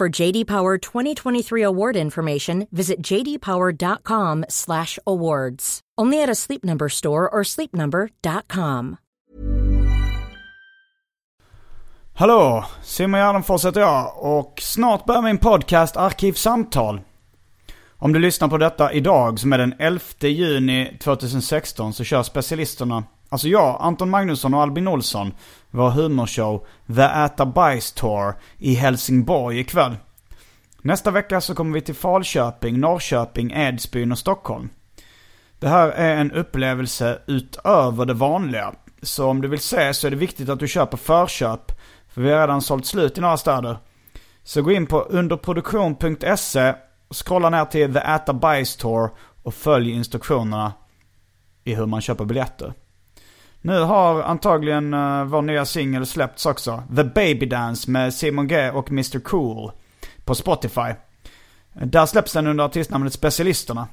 For JD Power 2023 award information, visit jdpower.com/awards. Only at a Sleep Number store or sleepnumber.com. Hallå, Simon Gärdenfors heter jag och snart börjar min podcast Arkivsamtal. Om du lyssnar på detta idag som är den 11 juni 2016 så kör specialisterna, alltså jag, Anton Magnusson och Albin Olsson, vår humorshow The Äta Bajs Tour i Helsingborg ikväll. Nästa vecka så kommer vi till Falköping, Norrköping, Edsbyn och Stockholm. Det här är en upplevelse utöver det vanliga. Så om du vill se så är det viktigt att du köper förköp. För vi har redan sålt slut i några städer. Så gå in på underproduktion.se och scrolla ner till The Äta Bajs Tour och följ instruktionerna i hur man köper biljetter. Nu har antagligen uh, vår nya singel släppts också. The Baby Dance med Simon G och Mr Cool. På Spotify. Där släpps den under artistnamnet Specialisterna.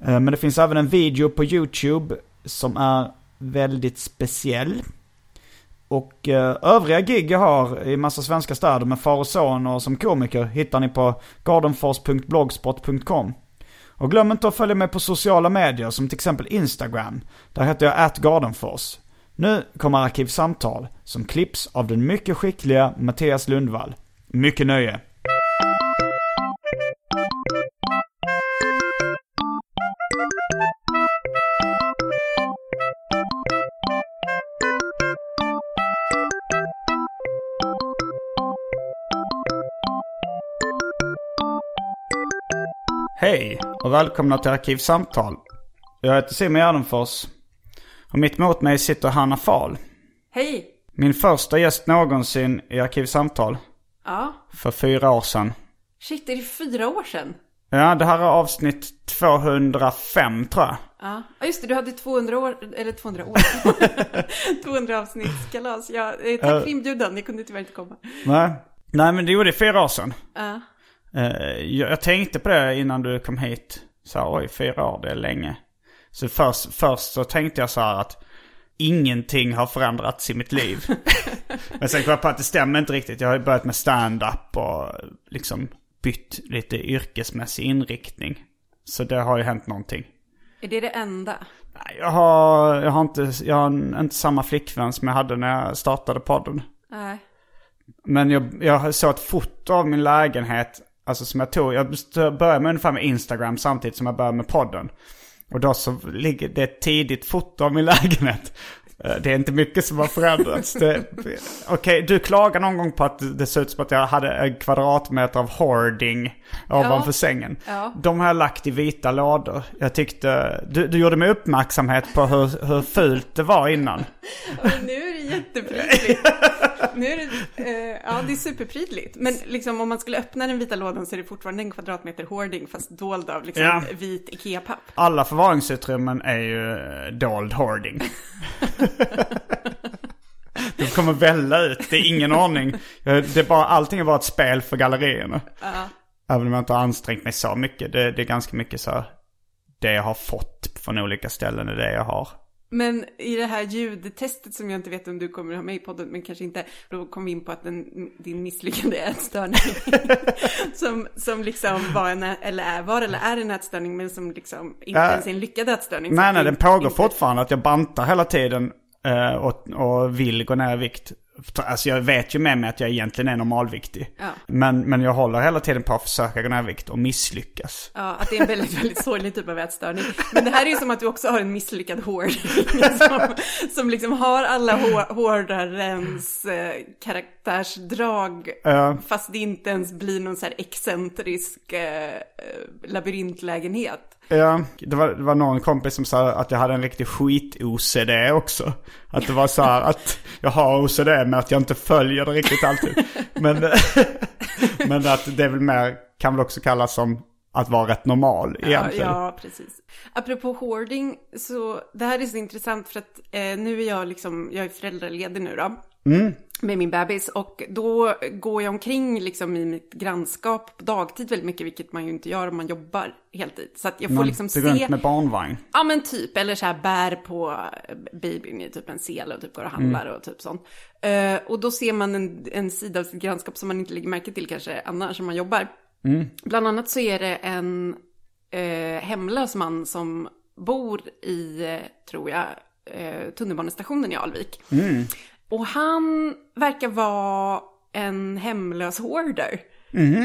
Uh, men det finns även en video på YouTube som är väldigt speciell. Och uh, övriga gig jag har i massa svenska städer med far och son och som komiker hittar ni på gardenfors.blogspot.com. Och glöm inte att följa mig på sociala medier som till exempel Instagram. Där heter jag atgardenfors. Nu kommer Arkivsamtal som klipps av den mycket skickliga Mattias Lundvall. Mycket nöje! Hej och välkomna till Arkivsamtal. Jag heter Simon Gärdenfors. Och mitt emot mig sitter Hanna Fahl. Hej! Min första gäst någonsin i Arkivsamtal. Ja. För fyra år sedan. Shit, är det fyra år sedan? Ja, det här är avsnitt 205 tror jag. Ja, ja just det, du hade 200 år, eller 200 år. 200 avsnittskalas. Ja, eh, tack för inbjudan, jag kunde tyvärr inte komma. Nej. Nej, men det gjorde det fyra år sedan. Ja. Eh, jag, jag tänkte på det innan du kom hit. Så här, oj, fyra år, det är länge. Så först, först så tänkte jag så här att ingenting har förändrats i mitt liv. Men sen kom jag på att det stämmer inte riktigt. Jag har börjat med stand-up och liksom bytt lite yrkesmässig inriktning. Så det har ju hänt någonting. Är det det enda? Nej, Jag har, jag har, inte, jag har inte samma flickvän som jag hade när jag startade podden. Nej. Men jag, jag såg ett foto av min lägenhet, alltså som jag tog. Jag började med ungefär med Instagram samtidigt som jag började med podden. Och då så ligger det ett tidigt foto av min lägenhet. Eh, Det är inte mycket som har förändrats. Okej, du klagar någon gång på att det ser ut som att jag hade en kvadratmeter av hoarding ovanför sängen. Ja. De har jag lagt i vita lådor. Jag tyckte, du, du gjorde mig uppmärksamhet på hur, hur fult det var innan. Nu är det jätteprydligt. Nu är det, eh, ja det är superprydligt. Men liksom om man skulle öppna den vita lådan så är det fortfarande en kvadratmeter hoarding fast dold av liksom Ja. vit Ikea-papp. Alla förvaringsutrymmen är ju eh, dold hoarding. Det kommer välla ut, det är ingen ordning. Det är bara, allting är bara ett spel för gallerierna. Även om jag inte har ansträngt mig så mycket. Det, det är ganska mycket så här, det jag har fått från olika ställen är det jag har. Men i det här ljudtestet som jag inte vet om du kommer ha med i podden, men kanske inte, då kom vi in på att den, din misslyckade ätstörning, som, som liksom var, en, eller är, var eller är en ätstörning, men som liksom inte Äh, ens är en lyckad ätstörning. Nej, nej, den pågår inte- fortfarande. Att jag bantar hela tiden eh, och, och vill gå ner i vikt. Alltså jag vet ju med mig att jag egentligen är normalviktig. Ja. Men, men jag håller hela tiden på att försöka gå ner vikt och misslyckas. Ja, att det är en väldigt, väldigt sorglig typ av ätstörning. Men det här är ju som att du också har en misslyckad hård. Som, som liksom har alla hår, hårdarens eh, karaktärsdrag. Ja. Fast det inte ens blir någon så här excentrisk eh, eh, labyrintlägenhet. Ja, det var, det var någon kompis som sa att jag hade en riktig skit-OCD också. Att det var så här att jag har OCD men att jag inte följer det riktigt alltid. Men, men att det är väl mer, kan väl också kallas som att vara rätt normal Ja, egentligen. ja, precis. Apropå hoarding, så det här är så intressant för att eh, nu är jag liksom, jag är föräldraledig nu då. Med min bebis och då går jag omkring liksom i mitt grannskap på dagtid väldigt mycket, vilket man ju inte gör om man jobbar heltid. Så att jag får Man liksom se... runt med barnvagn. Ja men typ, eller så här bär på babyn i typ en sele och typ går och handlar och typ sånt. Eh, och då ser man en, en sida av sitt grannskap som man inte lägger märke till kanske annars om man jobbar. Bland annat så är det en eh, hemlös man som bor i, eh, tror jag, eh, tunnelbanestationen i Alvik. Och han verkar vara en hemlös hoarder.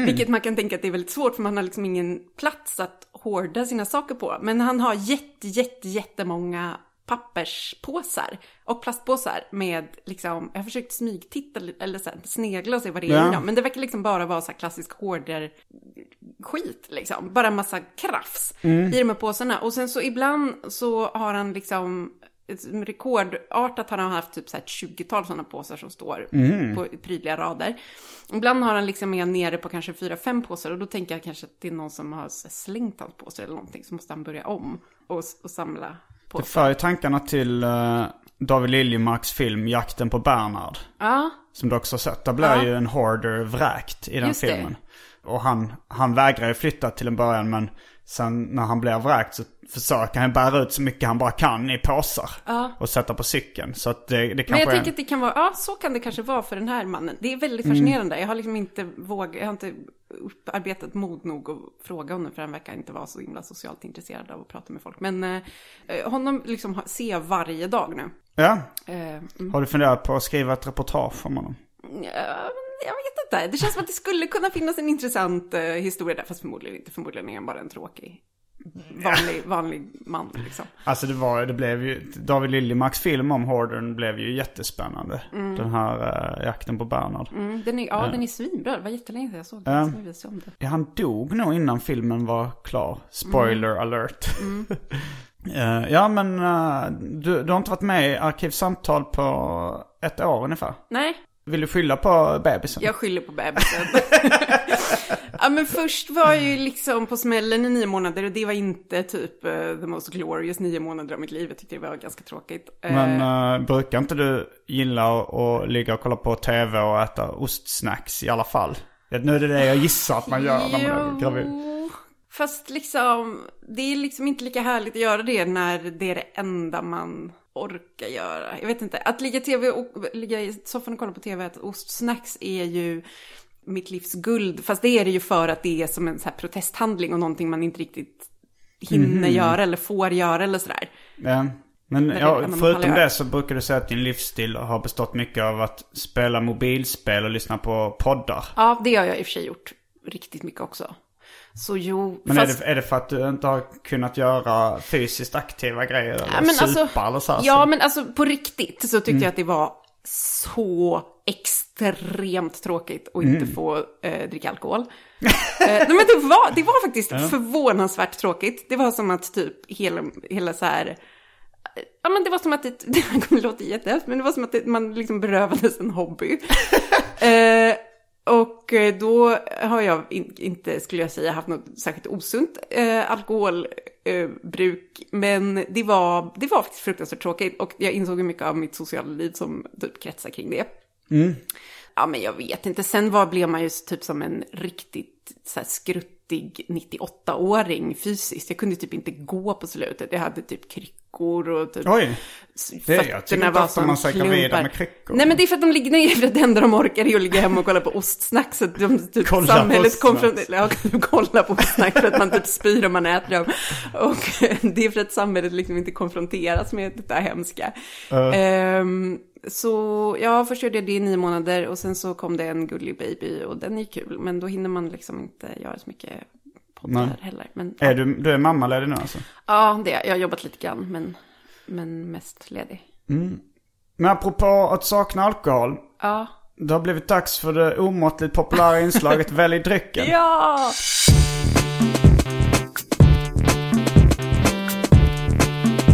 Vilket man kan tänka att det är väldigt svårt för man har liksom ingen plats att hoarda sina saker på. Men han har jätte, jätte, jättemånga papperspåsar och plastpåsar med liksom, jag har försökt smygtitta eller så här, snegla och se vad det är Ja. i dem. Men det verkar liksom bara vara så här klassisk hoarder skit liksom. Bara en massa krafs i de här påsarna. Och sen så ibland så har han liksom rekordartat har han haft typ så här ett 20-tal sådana påsar som står på prydliga rader. Ibland har han liksom med nere på kanske 4-5 påsar och då tänker jag kanske att det är någon som har slängt hans påsar eller någonting så måste han börja om och, och samla Det påsar. för ju tankarna till eh, David Liljemarks film Jakten på Bernhard. Ja, Som du också har sett. Där blir Ja. ju en hoarder vräkt i den Just det. filmen. Och han, han vägrar ju flytta till en början men sen när han blir vräkt så försöker han bära ut så mycket han bara kan i påsar. Och sätta på cykeln. Så att det, det Men kanske jag är... tänker att det kan vara, ja så kan det kanske vara för den här mannen. Det är väldigt fascinerande. Jag har liksom inte vågat, jag har inte upparbetat mod nog att fråga honom för han verkar inte vara så himla socialt intresserad av att prata med folk. Men eh, eh, honom liksom ser jag varje dag nu. Ja. Eh, mm. Har du funderat på att skriva ett reportage om honom? Ja, jag vet inte. Det känns som att det skulle kunna finnas en intressant eh, historia där. Fast förmodligen inte. Förmodligen är han bara en tråkig, vanlig, vanlig man liksom. Alltså det var det blev ju, David Liljemarks film om hoardern blev ju jättespännande. Den här eh, jakten på Bernhard. Mm, den är, ja, den är svinbra. Det var jättelänge sedan jag såg den. Visar jag om det. Ja, han dog nog innan filmen var klar. Spoiler alert. Eh, ja, men du, du har inte varit med i Arkivsamtal på ett år ungefär. Nej, Vill du skylla på bebisen? Jag skyller på bebisen. ja men först var jag ju liksom på smällen i nio månader och det var inte typ uh, the most glorious nio månader av mitt liv. Jag tyckte det var ganska tråkigt. Eh, Men eh, brukar inte du gilla att ligga och kolla på tv och äta ostsnacks i alla fall? Nu är det det jag gissar att man gör när man är gravid. Fast liksom, det är liksom inte lika härligt att göra det när det är det enda man orkar göra. Jag vet inte, att ligga, TV och, ligga i soffan och kolla på tv och äta ostsnacks är ju mitt livs guld. Fast det är det ju för att det är som en så här protesthandling och någonting man inte riktigt hinner göra eller får göra eller sådär. Ja. Men ja, förutom det så brukar du säga att din livsstil har bestått mycket av att spela mobilspel och lyssna på poddar. Ja, det har jag i och för sig gjort riktigt mycket också. Så jo, Men fast... är, det, är det för att du inte har kunnat göra fysiskt aktiva grejer? Eller Ja, men supa alltså, eller så här? ja, så- men alltså på riktigt så tyckte jag att det var så extremt tråkigt att inte få eh, dricka alkohol. eh, men det var, det var faktiskt förvånansvärt tråkigt. Det var som att typ hela, hela så här... Ja men det var som att det, det kommer låta jättehemskt, men det var som att det, man liksom berövades en hobby. eh, och då har jag in, inte, skulle jag säga, haft något särskilt osunt eh, alkoholbruk. Eh, men det var, det var faktiskt fruktansvärt tråkigt. Och jag insåg hur mycket av mitt sociala liv som typ kretsar kring det. Ja, men jag vet inte. Sen var, blev man ju typ som en riktigt så här, skruttig 98-åring fysiskt. Jag kunde typ inte gå på slutet. Jag hade typ kryckor och typ... Oj, det är, jag tycker inte var ofta man säkrar vidare med kryckor. Nej men det är för att de ligger ner för att det enda de orkar är att ligga hemma och kolla på ostsnack. Så att de, typ, Kolla samhället konfronterar, ja, kolla på ostsnack för att man typ spyr om man äter dem. Och det är för att samhället liksom inte konfronteras med detta hemska. Ehm, Så ja, först gjorde jag det i nio månader och sen så kom det en gullig baby och den är kul. Men då hinner man liksom inte göra så mycket poddar Nej. heller. Men, Är du, du är mammaledig nu alltså? Ja, det är jag. Har jobbat lite grann, men, men mest ledig. Men apropå att sakna alkohol. Ja. Det har blivit dags för det omåttligt populära inslaget Välj drycken. Ja!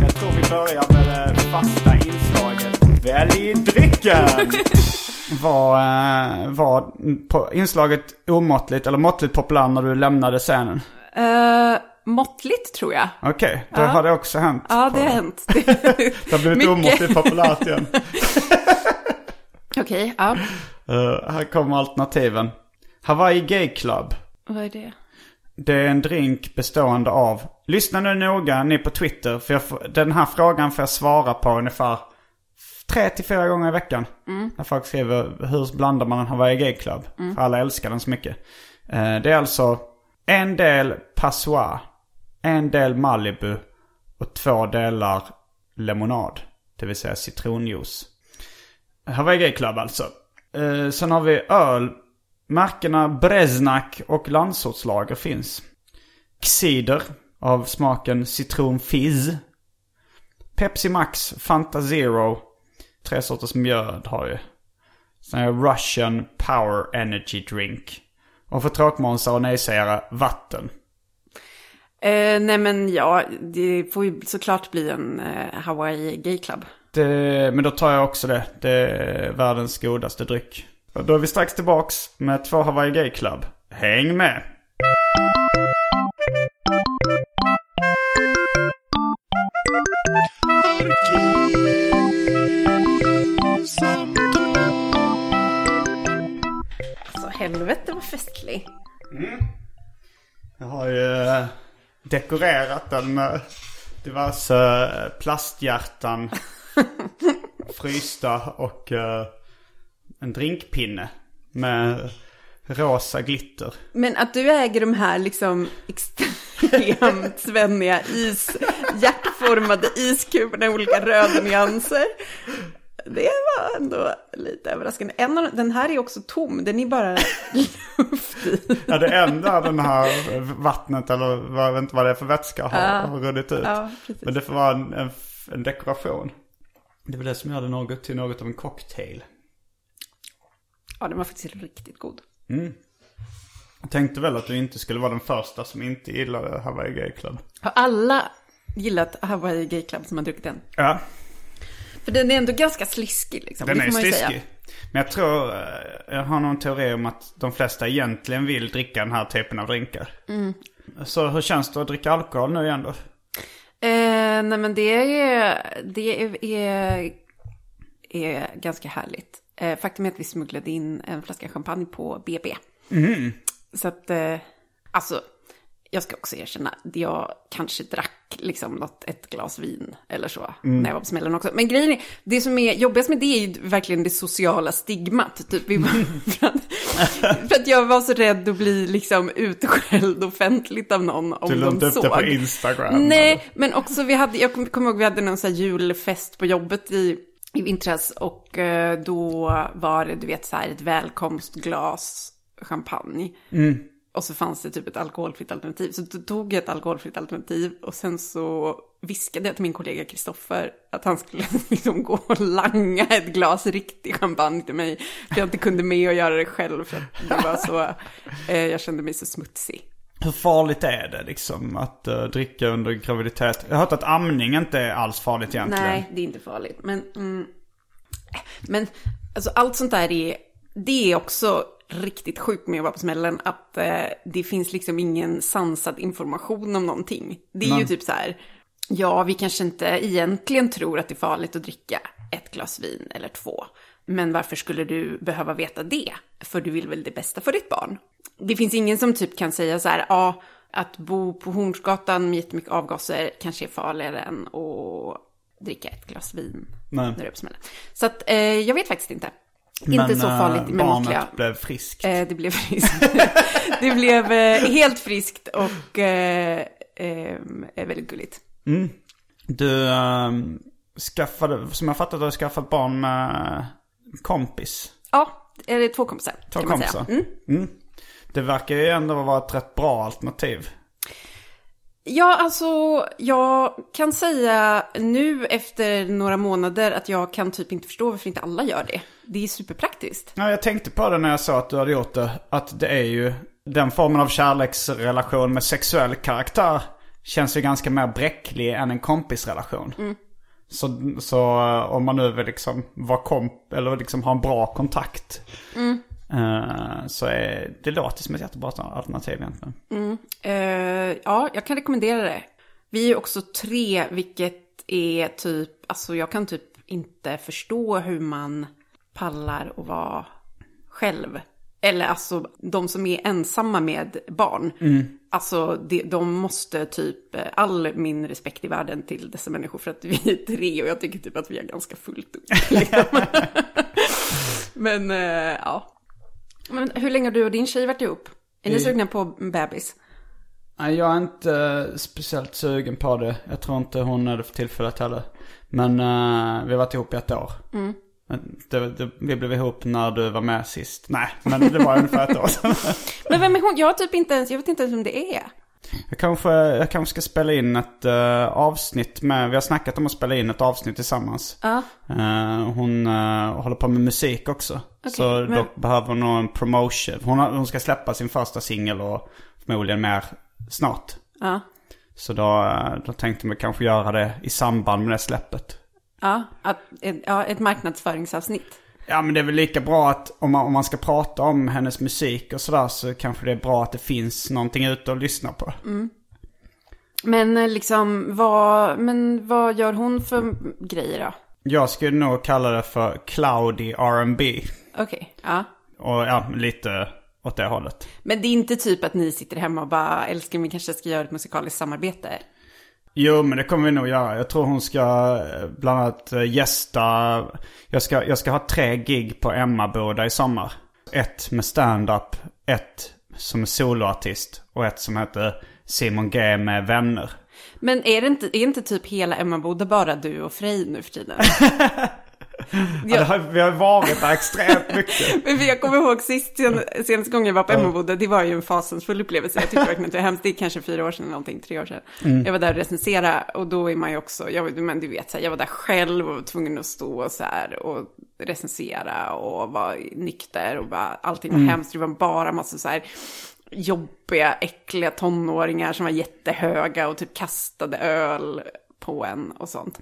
Jag tror vi börjar med det fasta inslaget Välj drycken! var, eh, var på inslaget omåttligt eller måttligt populär när du lämnade scenen? Uh, måttligt tror jag. Okej, då har det också hänt. Ja, det har hänt. Det har blivit Mycket. omåttligt populärt igen. Okej, ja. Eh, här kommer alternativen. Hawaii Gay Club. Vad är det? Det är en drink bestående av... Lyssna nu noga, ni på Twitter. För jag den här frågan får jag svara på ungefär tre till fyra gånger i veckan. När folk skriver hur blandar man en Hawaii Gay Club? För alla älskar den så mycket. Eh, det är alltså en del Passoir, en del Malibu och två delar lemonad. Det vill säga citronjuice. Hawaii Gay Club alltså. Eh, sen har vi öl. Märkena Breznak och Landsortslager finns. Cider av smaken citron fizz. Pepsi Max, Fanta Zero. Tre sorters mjöd har ju. Sen är det Russian Power Energy Drink. Och för tråkmånsar och nejsägare, vatten. Eh, nej men ja, det får ju såklart bli en eh, Hawaii Gay Club. Det, men då tar jag också det. Det är världens godaste dryck. Och då är vi strax tillbaks med två Hawaii Gay Club. Häng med! Helvete vad festlig. Jag har ju eh, dekorerat den med diverse eh, plasthjärtan, frysta och eh, en drinkpinne med rosa glitter. Men att du äger de här liksom extremt svenniga is, hjärtformade iskuberna i olika röda nyanser. Det var ändå lite överraskande. En av, den här är också tom, den är bara luft i. Ja, det enda den här vattnet eller vad- jag vet inte vad det är för vätska har, har runnit ut. Ja. Men det får vara en, en, en dekoration. Det var det som gör det något till något av en cocktail. Ja, den var faktiskt riktigt god. Jag tänkte väl att du inte skulle vara den första som inte gillade Hawaii Gay Club. Har alla gillat Hawaii Gay Club som har druckit den? Ja, För den är ändå ganska sliskig liksom. den det är säga. sliskig. Men jag tror, eh, jag har någon teori om att de flesta egentligen vill dricka den här typen av drinkar. Mm. Så hur känns det att dricka alkohol nu igen då? Eh, nej men det är, det är, är, är ganska härligt. Eh, faktum är att vi smugglade in en flaska champagne på BB. Så att, eh, alltså, jag ska också erkänna, jag kanske drack liksom något, ett glas vin eller så när jag var på smällen också. Men grejen är, det som är jobbigast med det är ju verkligen det sociala stigmat. Typ, var- för, att, för att jag var så rädd att bli liksom utskälld offentligt av någon om Du de inte upp såg. det på Instagram? Nej, men också vi hade, jag kommer ihåg vi hade någon så julfest på jobbet i, i vintras och eh, då var det, du vet, så här ett välkomstglas champagne. Och så fanns det typ ett alkoholfritt alternativ. Så då tog jag ett alkoholfritt alternativ och sen så viskade jag till min kollega Kristoffer att han skulle liksom gå och langa ett glas riktig champagne till mig. För jag inte kunde med och göra det själv för att det var så, eh, jag kände mig så smutsig. Hur farligt är det liksom att eh, dricka under graviditet? Jag har hört att amning inte är alls farligt egentligen. Nej, det är inte farligt. Men, mm, men alltså, allt sånt där är, det är också riktigt sjukt med att vara på smällen. Att eh, det finns liksom ingen sansad information om någonting. Det är ju Nej. typ så här, ja vi kanske inte egentligen tror att det är farligt att dricka ett glas vin eller två. Men varför skulle du behöva veta det? För du vill väl det bästa för ditt barn? Det finns ingen som typ kan säga så här, ja, att bo på Hornsgatan med jättemycket avgaser kanske är farligare än att dricka ett glas vin Nej. när du är på smällen. Så att eh, jag vet faktiskt inte. Men, inte så eh, farligt med barnet blev friskt. Eh, det blev friskt. det blev eh, helt friskt och eh, eh, är väldigt gulligt. Du, ehm, skaffade, som jag fattat, du har skaffat barn med kompis. Ja, det två kompisar? Två kompisar. säga. Mm. Det verkar ju ändå vara ett rätt bra alternativ. Ja, alltså jag kan säga nu efter några månader att jag kan typ inte förstå varför inte alla gör det. Det är superpraktiskt. Ja, jag tänkte på det när jag sa att du hade gjort det. Att det är ju den formen av kärleksrelation med sexuell karaktär känns ju ganska mer bräcklig än en kompisrelation. Så, så eh, om man nu vill liksom vara komp eller liksom ha en bra kontakt. Eh, så är det låter som ett jättebra alternativ egentligen. Eh, ja, jag kan rekommendera det. Vi är också tre, vilket är typ, alltså jag kan typ inte förstå hur man pallar att vara själv. Eller alltså de som är ensamma med barn. Alltså de, de måste typ, eh, all min respekt i världen till dessa människor för att vi är tre och jag tycker typ att vi är ganska fullt upp. Liksom. Men ja. Men hur länge har du och din tjej varit ihop? Är ni sugna på bebis? Nej, jag är inte speciellt sugen på det. Jag tror inte hon är det för tillfället heller. Men eh, vi har varit ihop i ett år. Men det, det, vi blev ihop när du var med sist. Nej, men det var ungefär ett år sedan. Men vem är hon? Jag typ inte ens, jag vet inte ens vem det är. Jag kanske, jag kanske ska spela in ett eh, avsnitt med, vi har snackat om att spela in ett avsnitt tillsammans. Ja. Eh, hon eh, håller på med musik också. så men- då behöver hon nog en promotion. Hon, har, hon ska släppa sin första singel och förmodligen mer snart. Ja. Så då, då tänkte vi kanske göra det i samband med det släppet. Ja, att, ett, ja, ett marknadsföringsavsnitt. Ja men det är väl lika bra att om man, om man ska prata om hennes musik och sådär så kanske det är bra att det finns någonting ute att lyssna på. Men eh, liksom, vad, men vad gör hon för grejer då? Jag skulle nog kalla det för cloudy R&B Okej, ja. Och ja, lite åt det hållet. Men det är inte typ att ni sitter hemma och bara, älskar vi kanske ska göra ett musikaliskt samarbete? Jo, men det kommer vi nog göra. Jag tror hon ska eh, bland annat eh, gästa... Jag ska, jag ska ha tre gig på Emmaboda i sommar. Ett med stand-up, ett som är soloartist och ett som heter Simon G med vänner. Men är det inte, är inte typ hela Emmaboda bara du och Frej nu för tiden? Ja. har, vi har varit där extremt mycket. Men jag kommer ihåg sist, sen, senaste gången jag var på Emmaboda, det var ju en fasansfull upplevelse. Jag tyckte verkligen att det var hemskt. Det är kanske fyra år sedan eller någonting, tre år sedan. Jag var där och recenserade och då är man ju också, jag, men du vet, så här, jag var där själv och var tvungen att stå och så här och recensera och vara nykter och bara, allting var hemskt. Det var bara massa så här jobbiga, äckliga tonåringar som var jättehöga och typ kastade öl på en och sånt.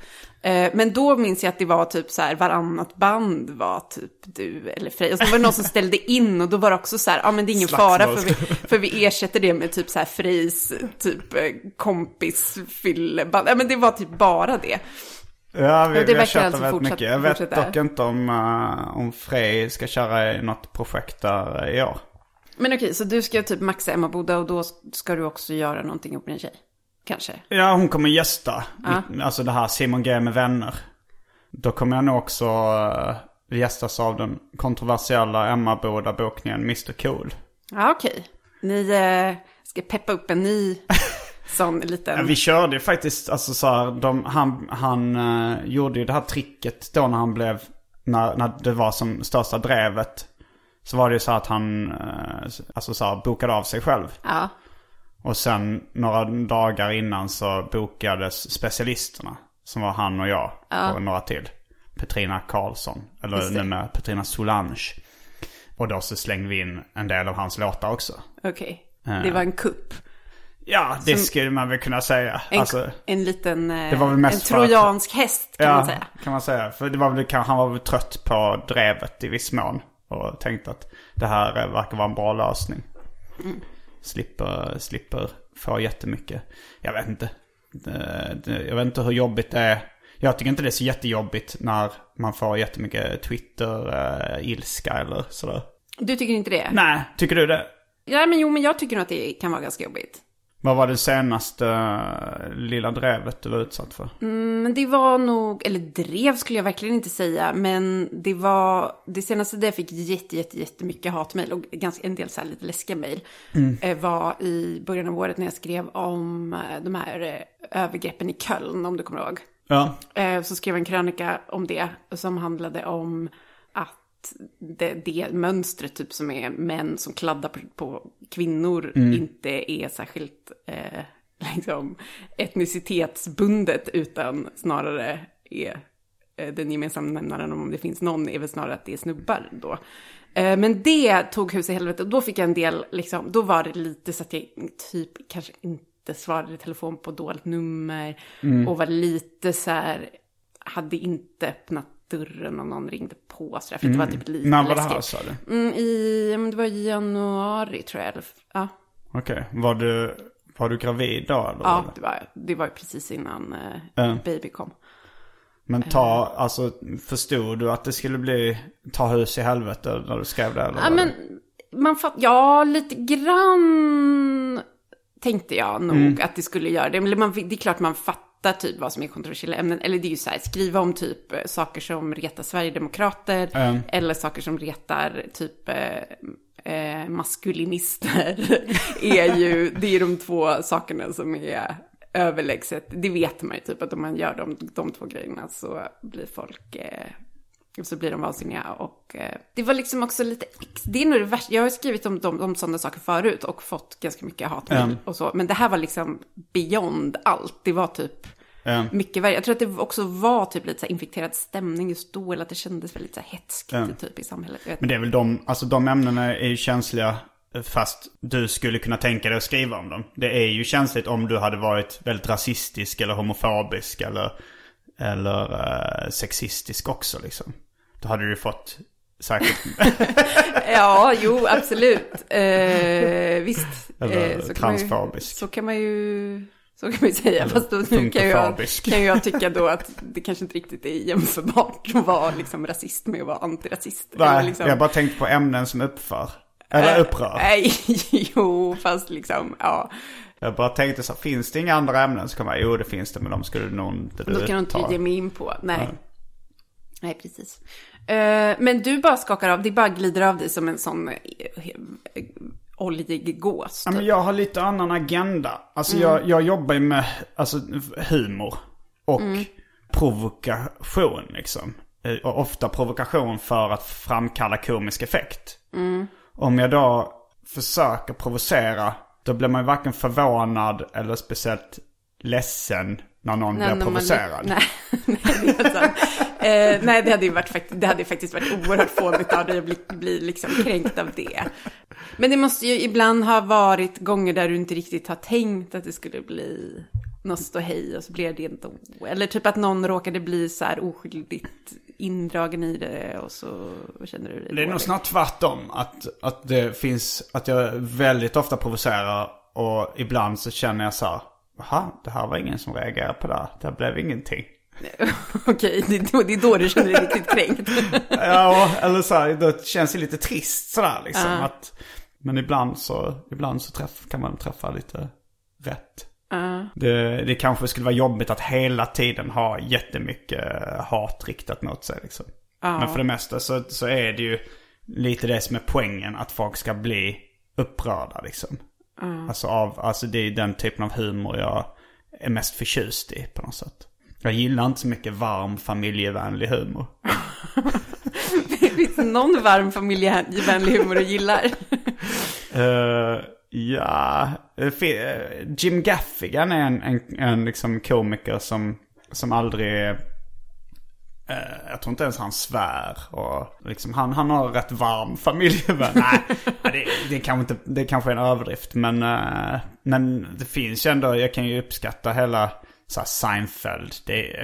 Eh, men då minns jag att det var typ så här, varannat band var typ du eller Frej. Och så var det någon som ställde in och då var det också så här, ja men det är ingen fara för vi, för vi ersätter det med typ så här Frejs typ eh, kompis fylleband. Ja men det var typ bara det. Ja, vi, det vi har kört alltså väldigt mycket. Jag vet dock inte om, uh, om Frej ska köra något projekt där i år. Men okej, så du ska typ maxa Emmaboda och då ska du också göra någonting ihop med din tjej? Kanske? Ja, hon kommer gästa. Ja. Alltså det här Simon G med vänner. Då kommer jag nog också uh, gästas av den kontroversiella Emmaboda-bokningen Mr Cool. Ja okej. Ni eh, ska peppa upp en ny sån liten... Ja, vi körde ju faktiskt, alltså så här, de, han, han eh, gjorde ju det här tricket då när han blev, när, när det var som största drevet. Så var det ju så att han, eh, alltså så här, bokade av sig själv. Ja. Och sen några dagar innan så bokades specialisterna. Som var han och jag och några till. Petrina Karlsson, eller med Petrina Solange. Och då så slängde vi in en del av hans låtar också. Okej. Det var en kupp. Ja, det Som- skulle man väl kunna säga. En, alltså, en liten eh, Det var väl mest en för att- trojansk häst kan ja, man säga. kan man säga. För det var väl, han var väl trött på drevet i viss mån. Och tänkte att det här eh, verkar vara en bra lösning. Mm. Slipper, slipper få jättemycket. Jag vet inte. Jag vet inte hur jobbigt det är. Jag tycker inte det är så jättejobbigt när man får jättemycket Twitter-ilska eller sådär. Du tycker inte det? Nej, tycker du det? Ja, men jo, men jag tycker nog att det kan vara ganska jobbigt. Vad var det senaste eh, lilla drevet du var utsatt för? Men det var nog, eller drev skulle jag verkligen inte säga, men det var, det senaste där jag fick jätte, jätte, jättemycket hatmejl och ganska, en del så här lite läskiga mejl, eh, var i början av året när jag skrev om eh, de här övergreppen i Köln, om du kommer ihåg. Ja. Så skrev en krönika om det som handlade om att det, det mönstret typ som är män som kladdar på, på kvinnor inte är särskilt eh, liksom etnicitetsbundet utan snarare är eh, den gemensamma nämnaren om det finns någon är väl snarare att det är snubbar då. Eh, Men det tog hus i helvete och då fick jag en del, liksom, då var det lite så att jag typ kanske inte svarade i telefon på dolt nummer och var lite så här, hade inte öppnat dörren om någon ringde på så där, för det var typ lite När var det här sa du? Mm, i, det var i januari tror jag. Eller, ja, Okej. Var du, var du gravid då eller? ja det, var, det var precis innan eh, baby kom. Men ta, alltså förstod du att det skulle bli ta hus i helvete när du skrev det? Eller Ja, men man fatt, ja, lite grann tänkte jag nog Mm. att det skulle göra det. Men man, det är klart man fattar typ vad som är kontroversiella ämnen. Eller det är ju så här, skriva om typ eh, saker som retar Sverigedemokrater. Mm. Eller saker som retar typ eh, eh, maskulinister. är ju, det är de två sakerna som är överlägset. Det vet man ju typ att om man gör de, de två grejerna så blir folk... Eh, och så blir de vansinniga och eh, det var liksom också lite, det är nog det värsta, jag har skrivit om, om, om sådana saker förut och fått ganska mycket hatmejl Mm. och så, men det här var liksom beyond allt, det var typ Ja. mycket värre. Jag tror att det också var typ lite så infekterad stämning just då, eller att det kändes väldigt så här hetskt typ i samhället. Men det är väl de, alltså de ämnena är ju känsliga fast du skulle kunna tänka dig att skriva om dem. Det är ju känsligt om du hade varit väldigt rasistisk eller homofobisk eller, eller eh, sexistisk också liksom. Då hade du fått säkert, Ja, jo, absolut. Eh, visst. Eller Eh, så kan man ju- transfobisk. Så kan man ju, så kan man ju säga. Fast då nu kan jag, kan jag tycka då att det kanske inte riktigt är jämförbart att vara liksom rasist med att vara antirasist. Eller nej, liksom, jag har bara tänkt på ämnen som uppför. Eller eh, upprör. Nej, jo, fast liksom, ja. Jag bara tänkte så, finns det inga andra ämnen? Så kommer jag, jo det finns det, men de skulle nog inte du Då kan du inte ge mig in på. Nej. Nej, precis. Eh, men du bara skakar av, det bara glider av dig som en sån eh, oljig gås. Ja, typ. men jag har lite annan agenda. Alltså jag, jag jobbar ju med alltså, humor och provokation liksom. Eh, Och ofta provokation för att framkalla komisk effekt. Om jag då försöker provocera, då blir man ju varken förvånad eller speciellt ledsen när någon Nej, blir när man- provocerad. Nej, nej, det. Eh, nej, det hade ju varit, fakt- det hade ju faktiskt varit oerhört fånigt av dig att bli, bli liksom kränkt av det. Men det måste ju ibland ha varit gånger där du inte riktigt har tänkt att det skulle bli något ståhej och så blev det inte. Eller typ att någon råkade bli så här oskyldigt indragen i det och så känner du dig Det är nog snart tvärtom. Att, att det finns, att jag väldigt ofta provocerar och ibland så känner jag så här, Jaha, det här var ingen som reagerade på det här. Det blev ingenting. Okej, det, är då- det är då du känner dig riktigt kränkt. Ja, eller så här, det känns det lite trist sådär liksom. Att, men ibland så, ibland så träff, kan man träffa lite rätt. Det, det kanske skulle vara jobbigt att hela tiden ha jättemycket hat riktat mot sig liksom. Men för det mesta så, så är det ju lite det som är poängen. Att folk ska bli upprörda liksom. Alltså, av, alltså det är den typen av humor jag är mest förtjust i på något sätt. Jag gillar inte så mycket varm familjevänlig humor. Finns det någon varm familjevänlig humor du gillar? Eh, ja, eh, eh, Jim Gaffigan är en, en, en liksom komiker som, som aldrig... eh, jag tror inte ens han svär. Och liksom, han, han har rätt varm familjevän. Nej, det, det, kanske inte, det kanske är en överdrift. Men, eh, men det finns ju ändå, jag kan ju uppskatta hela så här, Seinfeld.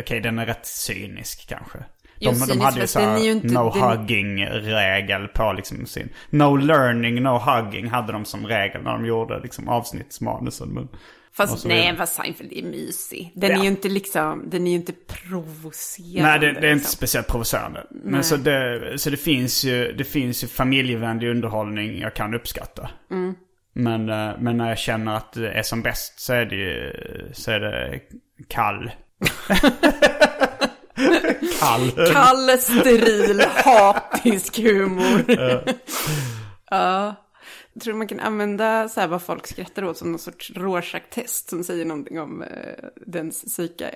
Okej, den är rätt cynisk kanske. De, Jo, de cynisk, hade ju så här, är ju inte- no den- hugging-regel på liksom sin... No learning, no hugging hade de som regel när de gjorde liksom avsnittsmanusen. Men, Fast nej, fast Seinfeld är mysig. Den Ja. är ju inte liksom, den är ju inte provocerande. Nej, det, det är inte liksom. speciellt provocerande. Men så det, så det finns ju, det finns ju familjevänlig underhållning jag kan uppskatta. Mm. Men, eh, men när jag känner att det är som bäst så är det ju, så är det kall. kall. Kall, steril, hatisk humor. ja. Tror du man kan använda så här vad folk skrattar åt som någon sorts Rorschach-test som säger någonting om eh, dens psyke?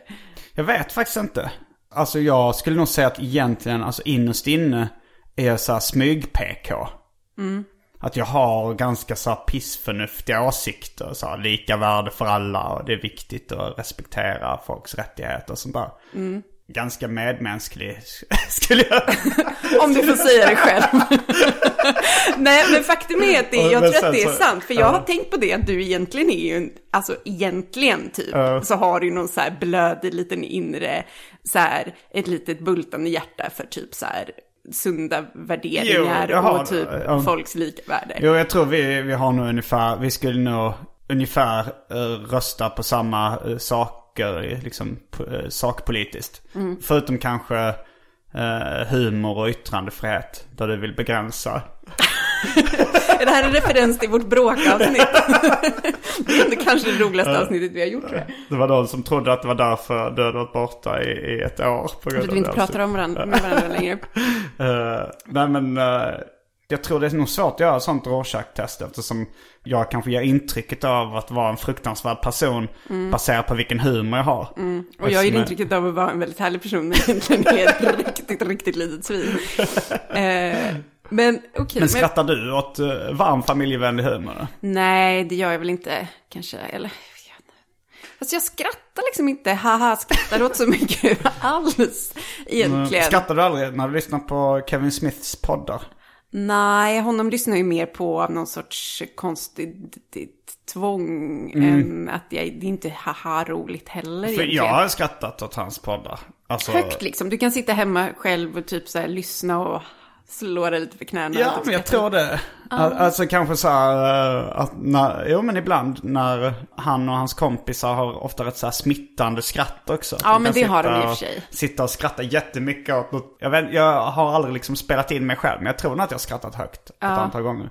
Jag vet faktiskt inte. Alltså jag skulle nog säga att egentligen, alltså innerst inne är jag så här smyg-PK. Att jag har ganska så här pissförnuftiga åsikter. Så här, lika värde för alla och det är viktigt att respektera folks rättigheter och sånt där. Ganska medmänsklig skulle jag Om du får säga det själv. Nej, men faktum är att det, jag Men tror att det är så- sant. För jag har tänkt på det att du egentligen är ju, en, alltså egentligen typ, så har du någon så här blödig liten inre, så här, ett litet bultande hjärta för typ så här sunda värderingar Jo, har och typ. Ja. folks lika värde. Jo, jag tror vi, vi har nog ungefär, vi skulle nog ungefär eh, rösta på samma uh, saker, liksom uh, sakpolitiskt. Förutom kanske eh, humor och yttrandefrihet, där du vill begränsa. Är det här en referens till vårt bråkavsnitt? det är kanske det roligaste avsnittet vi har gjort jag. Det var de som trodde att det var därför du hade varit borta i, i ett år. På grund För att vi inte det. pratar om varandra, med varandra längre. Eh, nej men eh, jag tror det är nog svårt att göra sånt Rorschach-test eftersom jag kanske ger intrycket av att vara en fruktansvärd person baserat på vilken humor jag har. Mm. Och jag ger intrycket av att vara en väldigt härlig person men egentligen är ett riktigt, riktigt litet svin. Eh, men okej, Men skrattar du åt uh, varm familjevänlig humor? nej det gör jag väl inte kanske, eller. Alltså jag skrattar liksom inte, haha, skrattar åt så mycket alls egentligen. Skrattar du aldrig när du lyssnar på Kevin Smiths poddar? Nej, honom lyssnar ju mer på av någon sorts konstigt tvång än att jag, det är inte haha roligt heller För egentligen. jag har skrattat åt hans poddar. Alltså, Högt liksom, du kan sitta hemma själv och typ så här lyssna och slå dig lite för knäna. Ja, och men jag tror det. Al- Alltså kanske så här eh, att när, jo men ibland när han och hans kompisar har ofta rätt så här smittande skratt också. Ja, de men det har de i och för sig. Sitta och skratta jättemycket åt något. Jag, vet, jag har aldrig liksom spelat in mig själv, men jag tror nog att jag har skrattat högt ett antal gånger.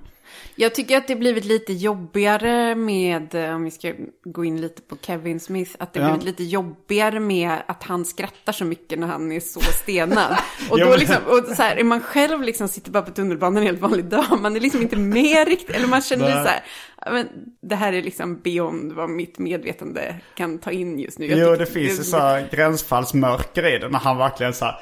Jag tycker att det blivit lite jobbigare med, om vi ska gå in lite på Kevin Smith, att det Ja. blivit lite jobbigare med att han skrattar så mycket när han är så stenad. Och då liksom, och så här, är man själv liksom sitter bara på tunnelbanan en helt vanlig dag, man är liksom inte med riktigt, eller man känner lite så här, men det här är liksom beyond vad mitt medvetande kan ta in just nu. Jag Jo, det finns ju så här gränsfallsmörker i det när han verkligen så här...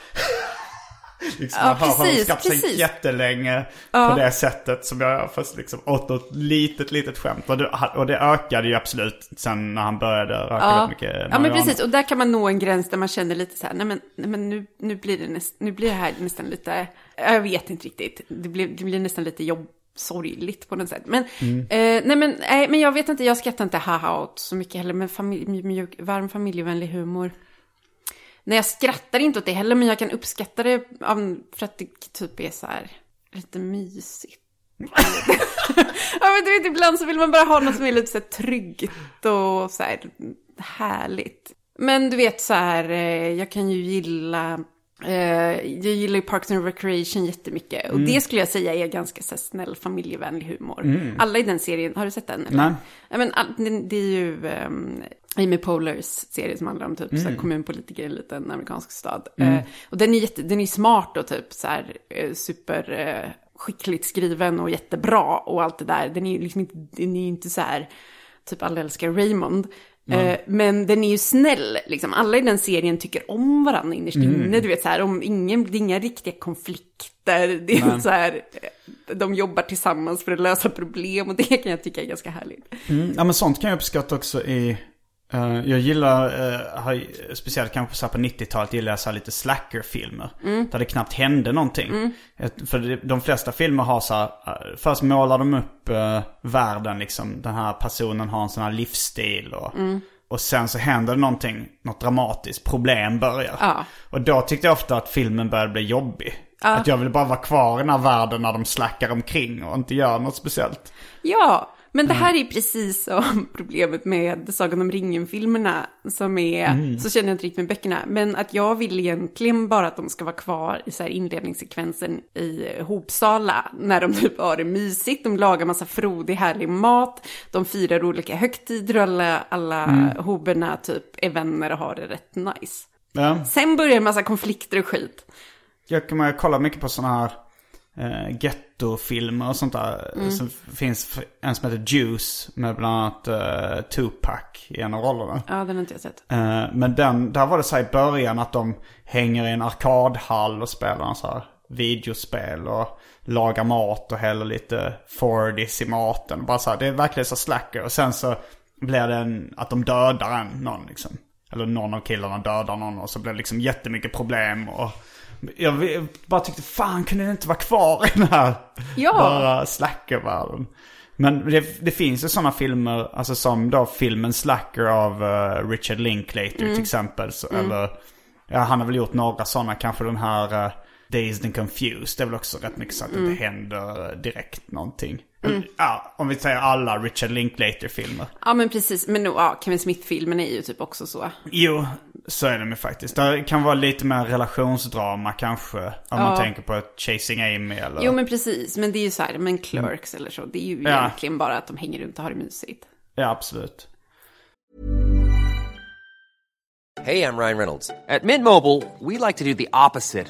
liksom, Ja, man har precis, skratta sig precis. jättelänge Ja. på det sättet som jag gör. Fast liksom åt något litet, litet skämt. Och det, och det ökade ju absolut sen när han började röka Ja, väldigt mycket ja men precis. Och där kan man nå en gräns där man känner lite så här, nej men, nej, men nu, nu, blir det näst, nu blir det här nästan lite, jag vet inte riktigt, det blir, det blir nästan lite jobb, sorgligt på något sätt. Men, Mm. eh, nej men, nej, men jag vet inte, jag skrattar inte haha åt så mycket heller, men familj, mjuk, varm familjevänlig humor. Nej, jag skrattar inte åt det heller, men jag kan uppskatta det för att det typ är så här lite mysigt. ja, men du vet, ibland så vill man bara ha något som är lite så här tryggt och så här härligt. Men du vet så här, eh, jag kan ju gilla, jag gillar ju Parks and Recreation jättemycket. Och det skulle jag säga är ganska så snäll familjevänlig humor. Alla i den serien, har du sett den? Eller? Nej. Ja, men det, det är ju um, Amy Polars serie som handlar om typ så här, kommunpolitiker i en liten amerikansk stad. Eh, och den är, jätte, den är smart och typ så här eh, super eh, skickligt skriven och jättebra och allt det där. Den är ju liksom inte, den är inte så här, typ alla älskar Raymond. Eh, men den är ju snäll, liksom. Alla i den serien tycker om varandra innerst inne. Du vet så här, om ingen, det är inga riktiga konflikter. Det är så här, eh, de jobbar tillsammans för att lösa problem och det kan jag tycka är ganska härligt. Mm, ja men sånt kan jag uppskatta också i... eh, jag gillar, har, speciellt kanske så på 90-talet gillar jag så lite slacker-filmer. Där det knappt hände någonting. Ett- För de flesta filmer har så här, eh, först målar de upp världen liksom. Den här personen har en sån här livsstil och... Och sen så händer det någonting, något dramatiskt, problem börjar. Ja. Och då tyckte jag ofta att filmen började bli jobbig. Att jag ville bara vara kvar i den här världen när de slackar omkring och inte gör något speciellt. Ja, men det här är precis som problemet med Sagan om ringen-filmerna. Som är, så känner jag inte riktigt med böckerna. Men att jag vill egentligen bara att de ska vara kvar i så här inledningssekvensen i Hopsala. När de typ har det mysigt, de lagar massa frodig härlig mat. De firar olika högtider och alla, alla hoberna typ är vänner och har det rätt nice. Ja. Sen börjar en massa konflikter och skit. Jag kommer kolla mycket på sådana här eh, gettofilmer och sånt där. Mm. Så finns en som heter Juice med bland annat eh, Tupac i en av rollerna. Ja, den har inte jag sett. Eh, men den, där var det så i början att de hänger i en arkadhall och spelar en så här videospel och lagar mat och häller lite Fordis i maten. Bara så här, det är verkligen så slacker. Och sen så blir det en, att de dödar en, någon liksom. Eller någon av killarna dödar någon och så blir det liksom jättemycket problem och jag bara tyckte fan kunde det inte vara kvar i den här Ja. bara slackervärlden. Men det, det finns ju sådana filmer, alltså som då filmen Slacker av eh, Richard Linklater till exempel. Så, Eller, ja han har väl gjort några sådana, kanske den här uh, Dazed and Confused. Det är väl också rätt mycket så att det inte händer eh, direkt någonting. Ja, om vi säger alla Richard Linklater-filmer. Ja, men precis. Men ja, Kevin Smith-filmen är ju typ också så. Jo, så är de ju faktiskt. Det kan vara lite mer relationsdrama kanske. Om man tänker på Chasing Amy eller... Jo, men precis. Men det är ju så här, men Clerks eller så. Det är ju Ja. egentligen bara att de hänger runt och har det mysigt. Ja, absolut. Hey, I'm Ryan Reynolds. At Mint Mobile, we like to do the opposite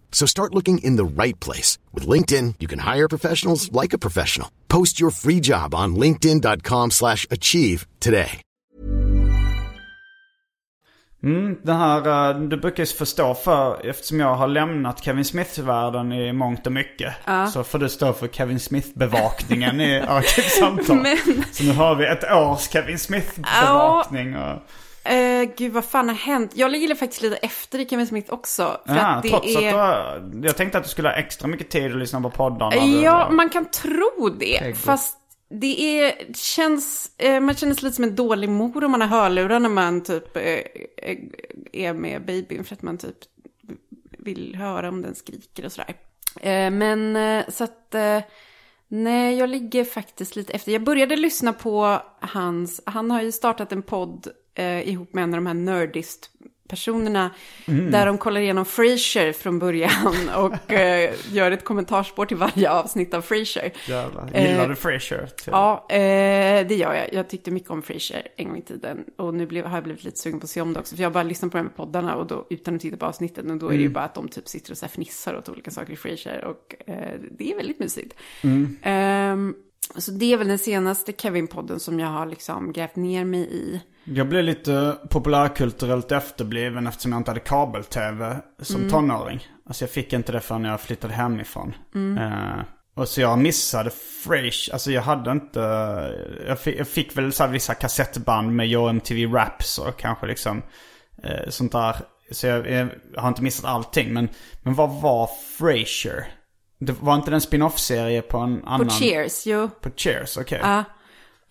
So start looking in the right place. With LinkedIn, you can hire professionals like a professional. Post your free job on linkedin.com slash achieve today. Mm, den här, eh, du brukar ju förstå för, eftersom jag har lämnat Kevin Smith-världen i mångt och mycket. Så får du stå för Kevin Smith-bevakningen i Arkivsamtal. Men- Så nu har vi ett års Kevin Smith-bevakning. Och, Eh, gud, vad fan har hänt? Jag ligger faktiskt lite efter i Kevin Smith också. För ja, att det trots är... att du har, jag tänkte att du skulle ha extra mycket tid att lyssna på poddarna. Ja, man kan tro det. Tänk. Fast det är, känns, eh, man känner sig lite som en dålig mor om man har hörlurar när man typ är med babyn. För att man typ vill höra om den skriker och sådär. Men så att, nej, jag ligger faktiskt lite efter. Jag började lyssna på hans, han har ju startat en podd eh, ihop med en av de här nerdist personerna där de kollar igenom Frasier från början och eh, gör ett kommentarspår till varje avsnitt av Frasier. Jävlar. Gillar Eh, du Frasier? Ja, eh, det gör jag. Jag tyckte mycket om Frasier en gång i tiden. Och nu blev, har jag blivit lite sugen på att se om det också. För jag bara lyssnat på de här poddarna och då, utan att titta på avsnitten. Och då är det ju bara att de typ sitter och så här fnissar åt olika saker i Frasier. Och eh, det är väldigt mysigt. Ehm, så det är väl den senaste Kevin-podden som jag har liksom grävt ner mig i. Jag blev lite populärkulturellt efterbliven eftersom jag inte hade kabel-tv som Mm. tonåring. Alltså jag fick inte det förrän jag flyttade hemifrån. Mm. Eh, och så jag missade Frasier. Alltså jag hade inte... Jag fick, jag fick väl så vissa kassettband med Yo MTV Raps och kanske liksom eh, sånt där. Så jag, jag har inte missat allting. Men, men vad var Frasier? Det var inte det en spin-off-serie på en På annan... Cheers, jo. På Cheers, okej. Ja,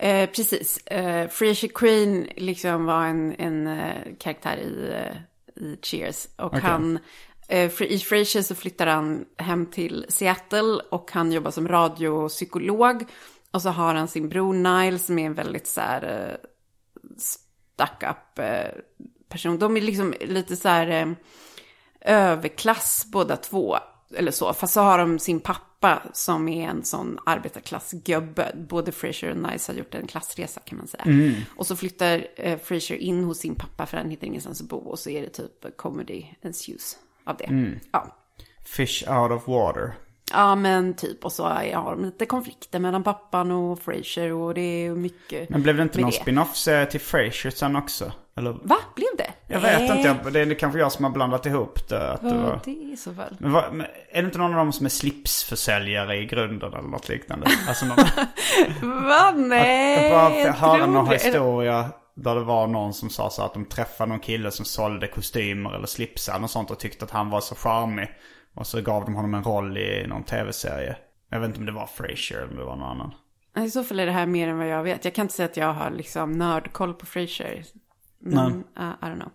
eh, precis. Eh, Frasier Crane liksom var en, en eh, karaktär i, eh, i Cheers. Och Okej. han, eh, i Frasier så flyttar han hem till Seattle och han jobbar som radiopsykolog. Och så har han sin bror Nile som är en väldigt så här eh, stuck up person. De är liksom lite så här överklass båda två. Eller så. Fast så har de sin pappa som är en sån arbetarklassgubbe. Både Frasier och Nice har gjort en klassresa kan man säga. Och så flyttar eh, Frasier in hos sin pappa för han hittar ingenstans att bo. Och så är det typ comedy ensues. av det. Mm. Ja. Fish out of water. Ja, men typ. Och så har de lite konflikter mellan pappan och Frasier och det är mycket Men blev det inte någon det. spin-off-serie till Frasier sen också? Eller? Va? Blev det? Jag vet Nej. inte, det är kanske jag som har blandat ihop det. Att det Vad var... det är så fall. Men vad, men är det inte någon av dem som är slipsförsäljare i grunden eller något liknande? Alltså någon, Va? Nej. jag bara jag hörde tror någon det. historia där det var någon som sa så att de träffade någon kille som sålde kostymer eller slipsar och sånt och tyckte att han var så charmig. Och så gav de honom en roll i någon tv-serie. Jag vet inte om det var Frasier eller om det var någon annan. I så fall är det här mer än vad jag vet. Jag kan inte säga att jag har liksom nördkoll på Frasier. Men, uh, I don't know.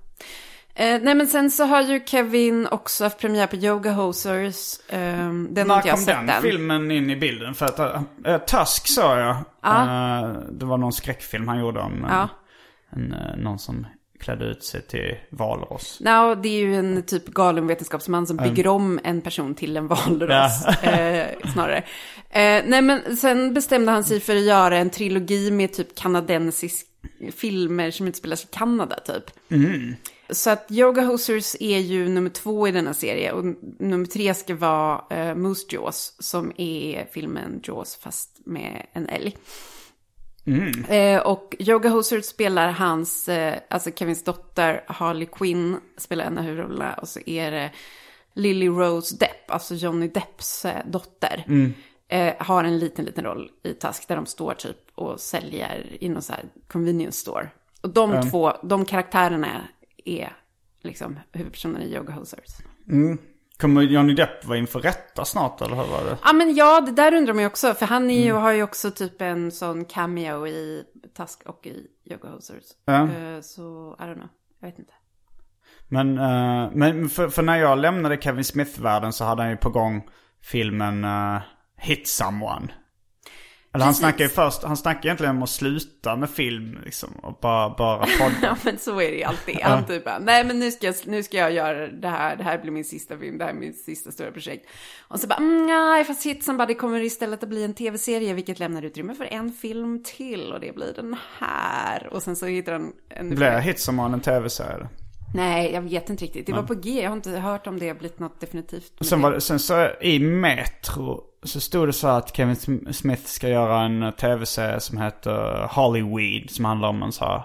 Eh, nej men sen så har ju Kevin också haft premiär på Yoga Hosers. Um, den har inte jag kom sett den än. filmen in i bilden? För att äh, Tusk sa jag. Eh, det var någon skräckfilm han gjorde om eh, Ja. en, eh, någon som klädde ut sig till valross. No, det är ju en typ galen vetenskapsman som bygger om en person till en valross. eh, snarare. Eh, nej men sen bestämde han sig för att göra en trilogi med typ kanadensisk filmer som utspelas i Kanada typ. Så att Yoga Hosers är ju nummer två i denna serie. Och nummer tre ska vara eh, Moose Jaws. Som är filmen Jaws fast med en älg. Eh, och Yoga Hosers spelar hans, eh, alltså Kevins dotter Harley Quinn spelar en av huvudrollerna. Och så är det Lily Rose Depp, alltså Johnny Depps eh, dotter. Eh, har en liten, liten roll i Task där de står typ och säljer i någon så här convenience store. Och de två, de karaktärerna är liksom huvudpersonerna i Yoga Hosers. Kommer Johnny Depp vara inför rätta snart eller hur var det? Ja men ja, det där undrar man ju också. För han är ju, har ju också typ en sån cameo i Task och i Yoga Hosers. Ja. Eh, så, I don't know. Jag vet inte. Men, eh, men för, för när jag lämnade Kevin Smith-världen så hade han ju på gång filmen eh, Hit Someone. Eller han snackar ju först, han snackar egentligen om att sluta med film liksom. Och bara, bara podda. Ja men så är det ju alltid. Han typ bara, nej men nu ska, jag, nu ska jag göra det här, det här blir min sista film, det här är min sista stora projekt. Och så bara, mm, nej fast Hit Somebody kommer istället att bli en tv-serie, vilket lämnar utrymme för en film till och det blir den här. Och sen så hittar han en... Blir Hit Someone en tv-serie? Nej, jag vet inte riktigt. Det var på G, jag har inte hört om det har blivit något definitivt. Sen, var det, sen så i Metro så stod det så att Kevin Sm- Smith ska göra en tv-serie som heter Hollyweed. Som handlar om en så här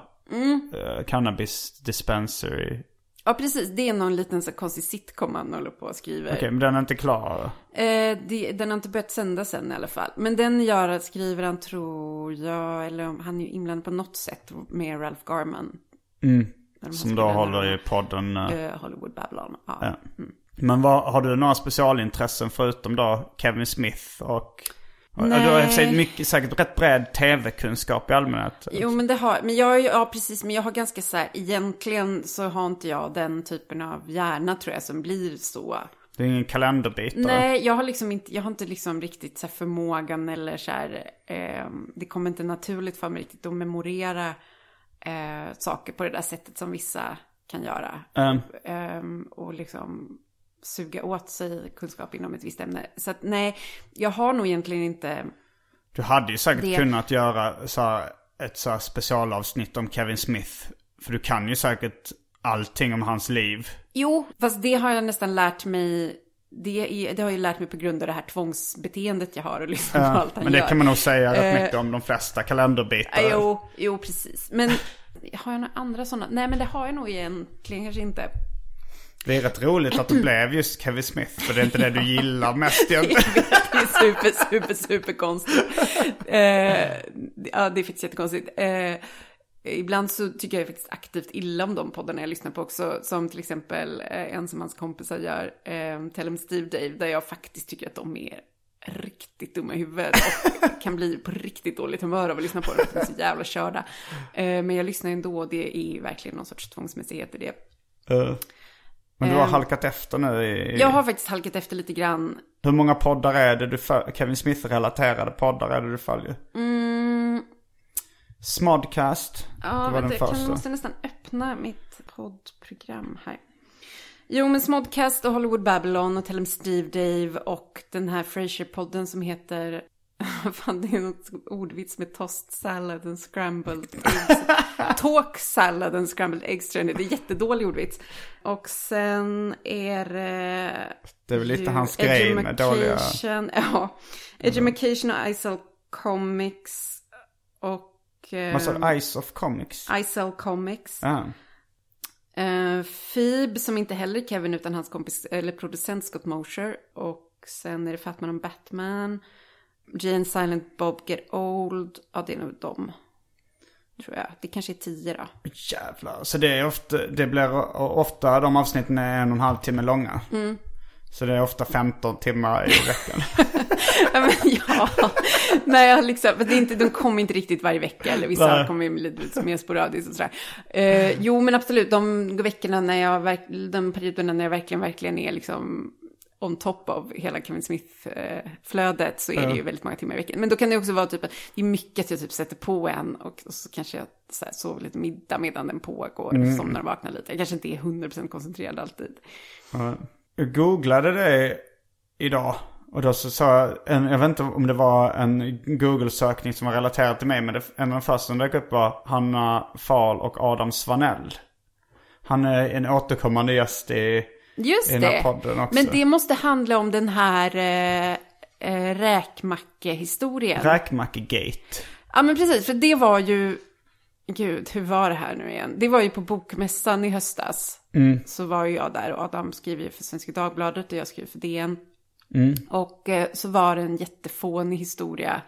eh, cannabis dispensary. Ja, precis. Det är någon liten så konstig sitcom han håller på att skriva. Okej, men den är inte klar. Eh, det, den har inte börjat sändas än i alla fall. Men den gör, skriver han, tror jag, eller han är ju inblandad på något sätt med Ralph Garman. Har Som då håller i podden. eh, här, eh, Hollywood Babylon. Ja. Ja. Men vad, har du några specialintressen förutom då Kevin Smith och... och Du har Nej. mycket, säkert rätt bred tv-kunskap i allmänhet. Jo, men det har, men jag, ja precis, men jag har ganska så här, egentligen så har inte jag den typen av hjärna tror jag som blir så. Det är ingen kalenderbitare. Nej, jag har liksom inte, jag har inte liksom riktigt så här förmågan eller så här, eh, det kommer inte naturligt för mig riktigt att memorera eh, saker på det där sättet som vissa kan göra. Ehm, Ehm, och liksom suga åt sig kunskap inom ett visst ämne. Så att nej, jag har nog egentligen inte, du hade ju säkert Det- kunnat göra så här, ett så här specialavsnitt om Kevin Smith. För du kan ju säkert allting om hans liv. jo, fast det har jag nästan lärt mig det, är, det har jag lärt mig på grund av det här tvångsbeteendet jag har och lyssna på allt han Men det gör. kan man nog säga rätt Eh, mycket om de flesta kalenderbitare. Ja, Jo, jo, precis. Men har jag några andra sådana? Nej, men det har jag nog egentligen kanske inte. Det är rätt roligt att det blev just Kevin Smith. För det är inte det du gillar mest egentligen. Det är super, super, super konstigt. Eh, ja, det är faktiskt jättekonstigt. Eh, ibland så tycker jag faktiskt aktivt illa om de poddarna jag lyssnar på också. Som till exempel eh, en som hans kompisar gör, eh, Tell 'em Steve Dave. Där jag faktiskt tycker att de är riktigt dumma i huvudet och kan bli på riktigt dåligt humör av att lyssna på dem. De är så jävla körda. Eh, men jag lyssnar ändå, det är verkligen någon sorts tvångsmässighet i det. Eh, Men du har Ehm, halkat efter nu i... Jag har faktiskt halkat efter lite grann. Hur många poddar är det du följer? Kevin Smith-relaterade poddar är det du följer? Mm, Smodcast. Ja, det var vänta, den jag första. måste nästan öppna mitt poddprogram här. Jo, men Smodcast och Hollywood Babylon och Tell 'em Steve Dave och den här Frasier-podden som heter Fan, det är något ordvits med toast salad and scrambled eggs. Talk salad and scrambled eggs tror jag det är. Jättedålig ordvits. Och sen är det... Det är väl lite hans grej med dåliga... Ja. Edumacation och Isel Comics. Och... eh, Vad sa du? Ice of Comics? Isel Comics. Ja. Uh, Phoebe som inte heller är Kevin utan hans kompis, eller producent Scott Mosher. Och sen är det Fatman och Batman. Jane Silent Bob Get Old. Ja, det är nog dem. Tror jag. Det kanske är tio då. Jävlar. Så det är ofta, det blir ofta, de avsnitten är en och en halv timme långa. Mm. Så det är ofta 15 timmar i veckan. Ja, men, ja. Nej, jag liksom, det är inte, de kommer inte riktigt varje vecka. Eller vissa Nej. kommer lite mer sporadiskt och sådär. Eh, jo, men absolut. De veckorna när jag, verk- de perioderna när jag verkligen, verkligen är liksom on top av hela Kevin Smith-flödet så är det ju väldigt många timmar i veckan. Men då kan det också vara typ, att det är mycket att jag typ sätter på en och, och så kanske jag så här, sover lite middag medan den pågår och somnar och vaknar lite. Jag kanske inte är 100% koncentrerad alltid. Ja. Jag googlade det idag. Och då så sa jag, en, jag vet inte om det var en Google-sökning som var relaterad till mig. Men det, en av de första som dök upp var Hanna Fahl och Adam Svanell. Han är en återkommande gäst i, Just i den här det. podden också. Men det måste handla om den här eh, eh, räkmackehistorien. Räkmackegate. Ja men precis, för det var ju, gud hur var det här nu igen? Det var ju på bokmässan i höstas. Så var ju jag där och Adam skriver ju för Svenska Dagbladet och jag skriver för DN. Och eh, så var det en jättefånig historia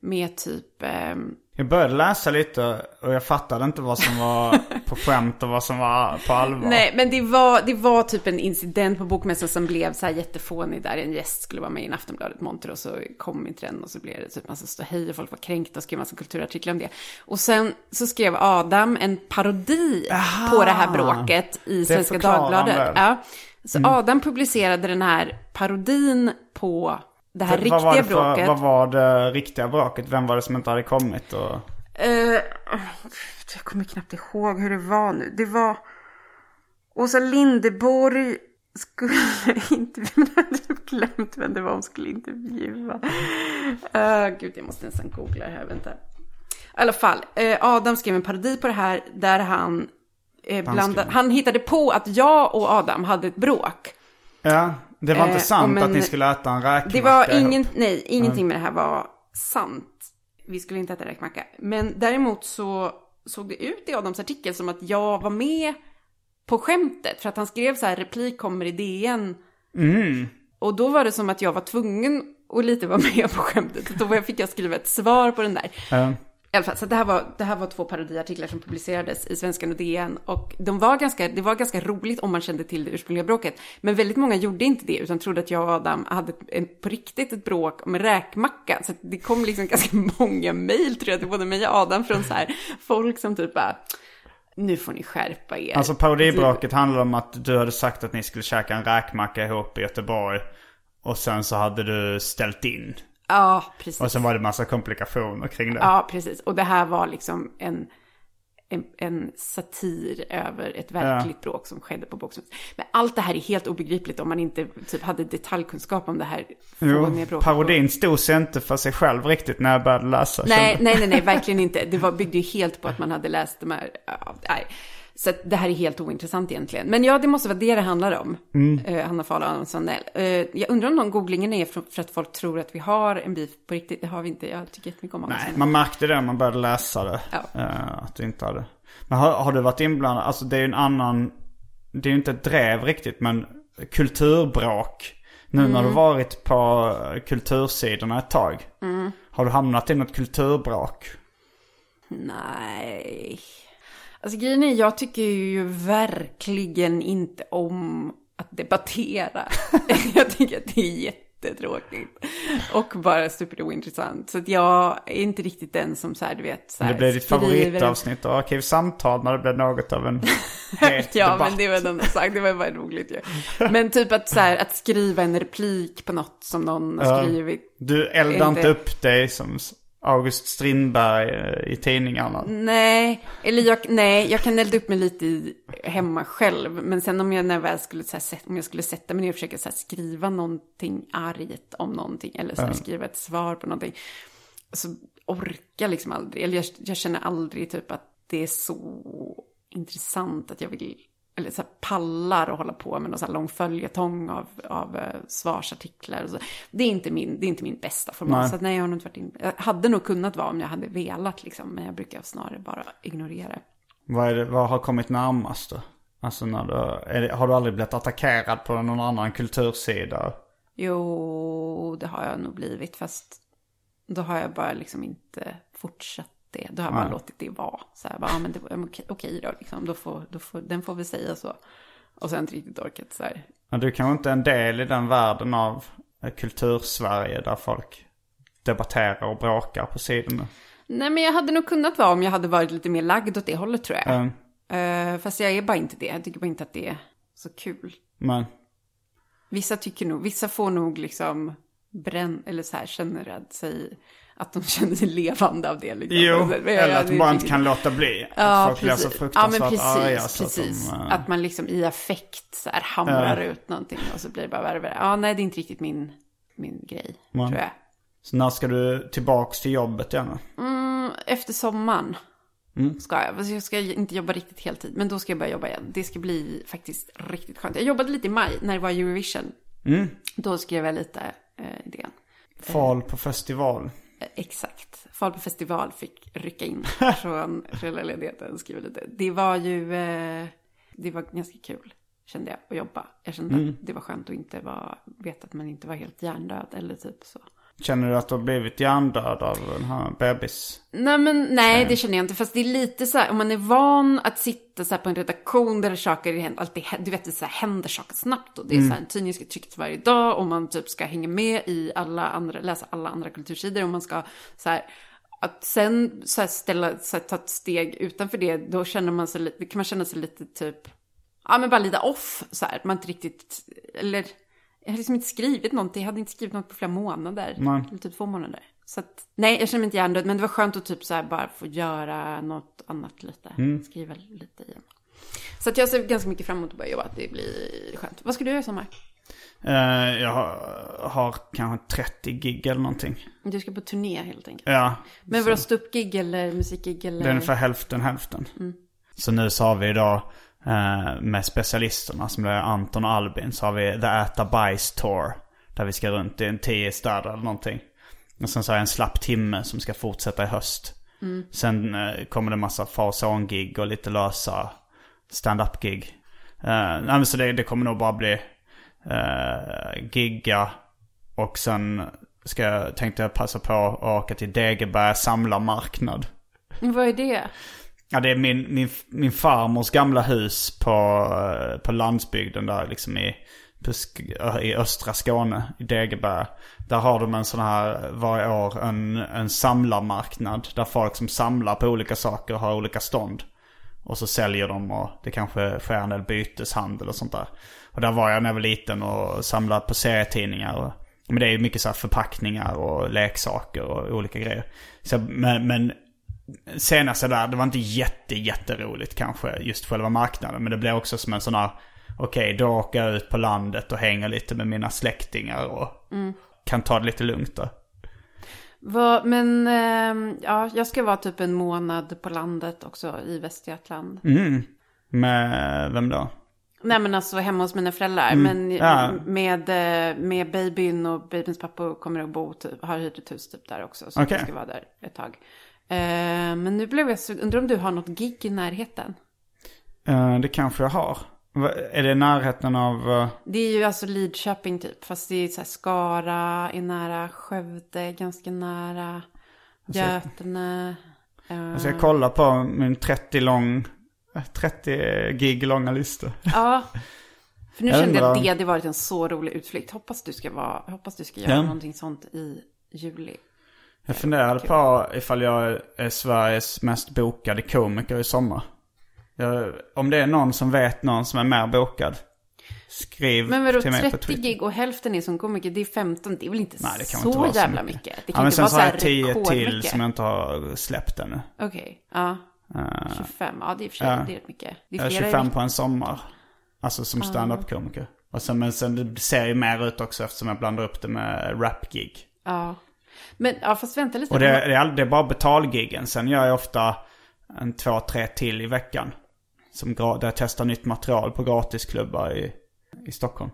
med typ, ehm, Jag började läsa lite och jag fattade inte vad som var på skämt och vad som var på allvar. Nej, men det var, det var typ en incident på bokmässan som blev så här jättefånig där en gäst skulle vara med i en Aftonbladet monter och så kom inte den och så blev det typ massa ståhej och folk var kränkta och skrev massa kulturartiklar om det. Och sen så skrev Adam en parodi på det här bråket i Svenska Dagbladet. Ja. Så Adam publicerade den här parodin på det här vad, riktiga det för, bråket. vad var det riktiga bråket? Vem var det som inte hade kommit? Och... Eh, jag kommer knappt ihåg hur det var nu. Det var... Åsa Lindeborg skulle intervjua... Jag hade typ glömt vem det var hon skulle intervjua. Uh, gud, jag måste nästan googla det här. Vänta. I alla fall, eh, Adam skrev en parodi på det här där han... Blandade, han hittade på att jag och Adam hade ett bråk. Ja, det var inte Eh, sant en- att ni skulle äta en räkmacka Det var ingen, nej, ingenting med det här var sant. Vi skulle inte äta räkmacka. Men däremot så såg det ut i Adams artikel som att jag var med på skämtet. För att han skrev så här, replik kommer i DN. Mm. Och då var det som att jag var tvungen att lite vara med på skämtet. Då fick jag skriva ett svar på den där. Ja. I alla fall, så det här, var, det här var två parodiartiklar som publicerades i Svenskan och DN. Och de var ganska, det var ganska roligt om man kände till det ursprungliga bråket. Men väldigt många gjorde inte det, utan trodde att jag och Adam hade en, på riktigt ett bråk om en räkmacka. Så det kom liksom ganska många mejl tror jag till både mig och Adam från så här folk som typ bara, nu får ni skärpa er. Alltså parodibråket handlade om att du hade sagt att ni skulle käka en räkmacka ihop i Göteborg. Och sen så hade du ställt in. Ja, precis. Och sen var det massa komplikationer kring det. Ja, precis. Och det här var liksom en, en, en satir över ett verkligt bråk som skedde på boxen. Men allt det här är helt obegripligt om man inte typ hade detaljkunskap om det här Jo, parodin stod sig inte för sig själv riktigt när jag började läsa. Nej, nej, nej, nej, verkligen inte. Det var, byggde ju helt på att man hade läst de här. Ja, nej. Så det här är helt ointressant egentligen. Men ja, det måste vara det det handlar om. Eh, Hanna Fahl och Anna Sandell. Eh, jag undrar om de googlingen är för, för att folk tror att vi har en beef på riktigt. Det har vi inte. Jag tycker jättemycket om Anna Nej, man märkte det när man började läsa det. Ja. eh, att du inte hade. Men har, har du varit inblandad? Alltså det är ju en annan. Det är ju inte ett drev riktigt men kulturbråk. Nu när Mm. du varit på kultursidorna ett tag. Mm. Har du hamnat i något kulturbråk? Nej. Alltså grejen är, jag tycker ju verkligen inte om att debattera. jag tycker att det är jättetråkigt. Och bara stupid ointressant. Så att jag är inte riktigt den som så här, du vet. Så här, Det blev ditt favoritavsnitt av Arkivsamtal när det blev något av en het Ja, debatt. men det var den sagt. Det var bara roligt ju. Men typ att så här, att skriva en replik på något som någon har skrivit. Du eldar inte upp dig som August Strindberg eh, i tidningarna. Nej, eller jag, nej, jag kan elda upp mig lite i, hemma själv. Men sen om jag, när jag skulle, så här, om jag skulle sätta mig ner och försöka så här, skriva någonting argt om någonting. Eller så här, skriva ett svar på någonting. Så orkar liksom aldrig. Eller jag, jag känner aldrig typ att det är så intressant att jag vill. Eller så pallar och hålla på med någon så här lång följetong av, av eh, svarsartiklar. Det, är inte min, det är inte min bästa format. Nej. Så nej, jag har nog inte varit in. Jag hade nog kunnat vara om jag hade velat liksom. Men jag brukar snarare bara ignorera. Vad, det, vad har kommit närmast då? Alltså när du, det, har du aldrig blivit attackerad på någon annan kultursida? Jo, det har jag nog blivit. Fast då har jag bara liksom inte fortsatt det. Då har jag bara Nej. låtit det vara. Så här, bara, ja, men det ja, okej, okej då, liksom. då, får, då får, den får vi säga så. Och sen inte riktigt orkat så här. Men du kanske inte är en del i den världen av eh, kultursverige där folk debatterar och bråkar på sidorna. Nej, men jag hade nog kunnat vara om jag hade varit lite mer lagd åt det hållet tror jag. Mm. Eh, fast jag är bara inte det. Jag tycker bara inte att det är så kul. Men Vissa tycker nog, vissa får nog liksom bränn, eller så här känner att sig, att de känner sig levande av det. Liksom. jo, Men eller jag- att är inte kan låta bli. Ja, att folk så precis. Ja, men precis. arga så precis. att Att, de... eh, man liksom i affekt så här hamrar ut någonting och så blir det bara värre och värre. Ja, nej, det är inte riktigt min, min grej, Nej. tror jag. Så när ska du tillbaks till jobbet igen? Mm, efter sommaren Mm. ska jag. Fast Jag ska inte jobba riktigt heltid, men då ska jag börja jobba igen. Det ska bli faktiskt riktigt skönt. Jag jobbade lite i maj när det var Eurovision. Mm. Då skrev jag lite eh, idén. Fal på festival. Exakt. Fall på festival fick rycka in från föräldraledigheten. Det var ju, eh, det var ganska kul kände jag att jobba. Jag kände Mm. att det var skönt att inte vara, veta att man inte var helt hjärndöd eller typ så. Känner du att du har blivit hjärndöd av den här bebis? Nej men nej det känner jag inte. Fast det är lite så här om man är van att sitta så här på en redaktion där saker alltid, du vet det så här, händer saker snabbt. Och det är så här, en tidning ska tryckas varje dag och man typ ska hänga med i alla andra, läsa alla andra kultursidor och man ska så här att sen så här, ställa, så här, ta ett steg utanför det, då känner man sig lite, kan man känna sig lite typ, ja men bara lite off så här. Man inte riktigt, eller jag hade liksom inte skrivit någonting, jag hade inte skrivit något på flera månader. Nej. Eller typ två månader. Så att, nej, jag känner mig inte hjärndöd, men det var skönt att typ så här bara få göra något annat lite. Skriva lite igen. Så att jag ser ganska mycket fram emot att börja jobba, att det blir skönt. Vad ska du göra i sommar? Eh, jag har, har kanske 30 gig eller någonting. Du ska på turné helt enkelt. Ja, Men vadå, ståuppgig eller musikgig eller? det är ungefär hälften hälften. Så nu har vi idag med specialisterna som är Anton och Albin så har vi The Äta Bajs Tour. Där vi ska runt i en tio städer eller någonting. Och sen så har jag en slapp timme som ska fortsätta i höst. Sen eh, kommer det massa fason-gig och lite lösa stand-up-gig. Eh, nej, så det, det kommer nog bara bli eh, gigga och sen ska jag, tänkte jag passa på att åka till Degeberga samlarmarknad. Vad är det? Ja, det är min, min, min farmors gamla hus på, på landsbygden där liksom i, i östra Skåne, i Degeberga. Där har de en sån här varje år en, en samlarmarknad. Där folk som samlar på olika saker har olika stånd. Och så säljer de och det kanske sker en del byteshandel och sånt där. Och där var jag när jag var liten och samlade på serietidningar. Och, men det är ju mycket så här förpackningar och leksaker och olika grejer. Så, men, men senaste där, det var inte jätte, jätteroligt kanske, just själva marknaden. Men det blev också som en sån här, okej, då åker jag ut på landet och hänger lite med mina släktingar och kan ta det lite lugnt då. Vad, men ehm, ja, jag ska vara typ en månad på landet också i Västergötland. Mm. Med vem då? Nej men alltså hemma hos mina föräldrar. Men Mm. Ja. med, eh, med babyn och babyns pappa kommer att bo, typ, har hyrt ett hus typ där också. Så Okej. jag ska vara där ett tag. Eh, men nu blev jag så, undrar om du har något gig i närheten? Eh, det kanske jag har. Är det i närheten av... eh, Det är ju alltså Lidköping typ, fast det är så här Skara, är nära Skövde, ganska nära Götene. eh, Jag ska kolla på min 30 lång... eh, 30 gig långa lista. Ja. För nu Jag kände jag att det hade varit en så rolig utflykt. Hoppas du ska, vara, hoppas du ska göra Ja. någonting sånt i juli. Jag funderade på ifall jag är Sveriges mest bokade komiker i sommar. Jag, om det är någon som vet någon som är mer bokad. Skriv Men vadå, till mig på 30 Twitter. gig och hälften är som komiker, det är 15, det är väl inte Nej, så inte så jävla mycket. mycket. Det Ja, kan men inte sen vara så så har här jag 10 till rekordmycket. som jag inte har släppt ännu. Okej, ja. Uh, 25, ja det är för sig ja. det är rätt mycket. Det är jag är flera 25 i på en sommar. Alltså som stand-up-komiker. Och sen, men sen det ser ju mer ut också eftersom jag blandar upp det med rap-gig. Ja. Men, ja fast vänta lite. Och det, det, är, det är bara betalgiggen. Sen gör jag ofta en två, tre till i veckan. Som där jag testar nytt material på gratisklubbar i, i Stockholm.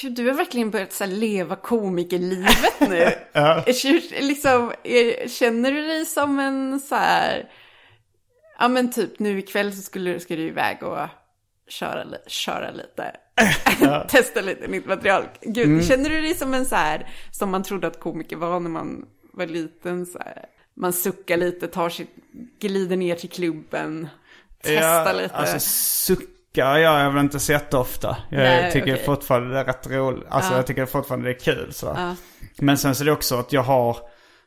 Gud, du har verkligen börjat så här, leva komikerlivet nu. Liksom, är, känner du dig som en så här... Ja men typ nu ikväll så skulle, ska du iväg och köra, köra lite. Testa lite nytt material. Gud, Mm. känner du dig som en så här, som man trodde att komiker var när man var liten så här. Man suckar lite, tar sitt, glider ner till klubben, testar lite. Alltså suckar jag väl inte så jätteofta. Jag Nej, tycker okej. fortfarande det är rätt roligt. Alltså Ja. jag tycker fortfarande det är kul så. Ja. Men sen så är det också att jag har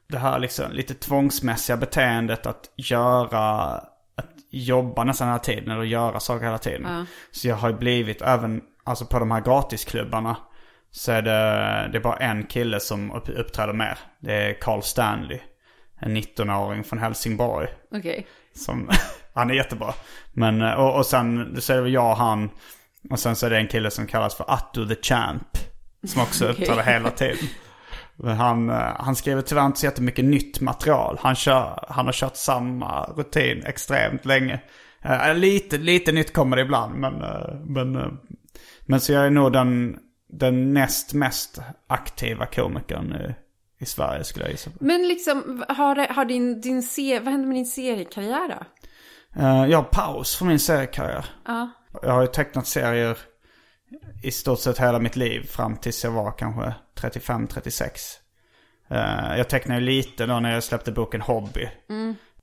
det här liksom lite tvångsmässiga beteendet att göra, att jobba nästan hela tiden eller göra saker hela tiden. Så jag har ju blivit även, alltså på de här gratisklubbarna så är det, det är bara en kille som upp- uppträder mer. Det är Carl Stanley. En 19-åring från Helsingborg. Okej. Som, han är jättebra. Men, eh, och, och sen så är det väl jag och han. Och sen så är det en kille som kallas för Atto the Champ. Som också Okej. uppträder hela tiden. Men han, eh, han skriver tyvärr inte så jättemycket nytt material. Han, kör, han har kört samma rutin extremt länge. Eh, lite, lite nytt kommer det ibland. Men, eh, men, eh, men så jag är nog den, den näst mest aktiva komikern i, i Sverige skulle jag gissa på. Men liksom, har, har din, din se, vad händer med din seriekarriär då? Eh, jag har paus från min seriekarriär. Ja. Jag har ju tecknat serier i stort sett hela mitt liv fram tills jag var kanske 35-36. Eh, Jag tecknade ju lite då när jag släppte boken Hobby.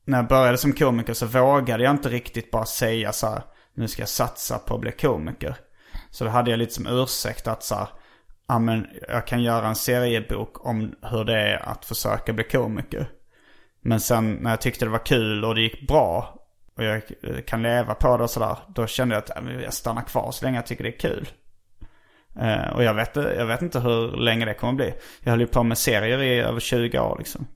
När jag började som komiker så vågade jag inte riktigt bara säga så här, nu ska jag satsa på att bli komiker. Så då hade jag lite som ursäkt att så här, ja men jag kan göra en seriebok om hur det är att försöka bli komiker. Men sen när jag tyckte det var kul och det gick bra och jag kan leva på det och sådär. Då kände jag att jag stannar kvar så länge jag tycker det är kul. Eh, och jag vet, jag vet inte hur länge det kommer bli. Jag höll ju på med serier i över 20 år liksom.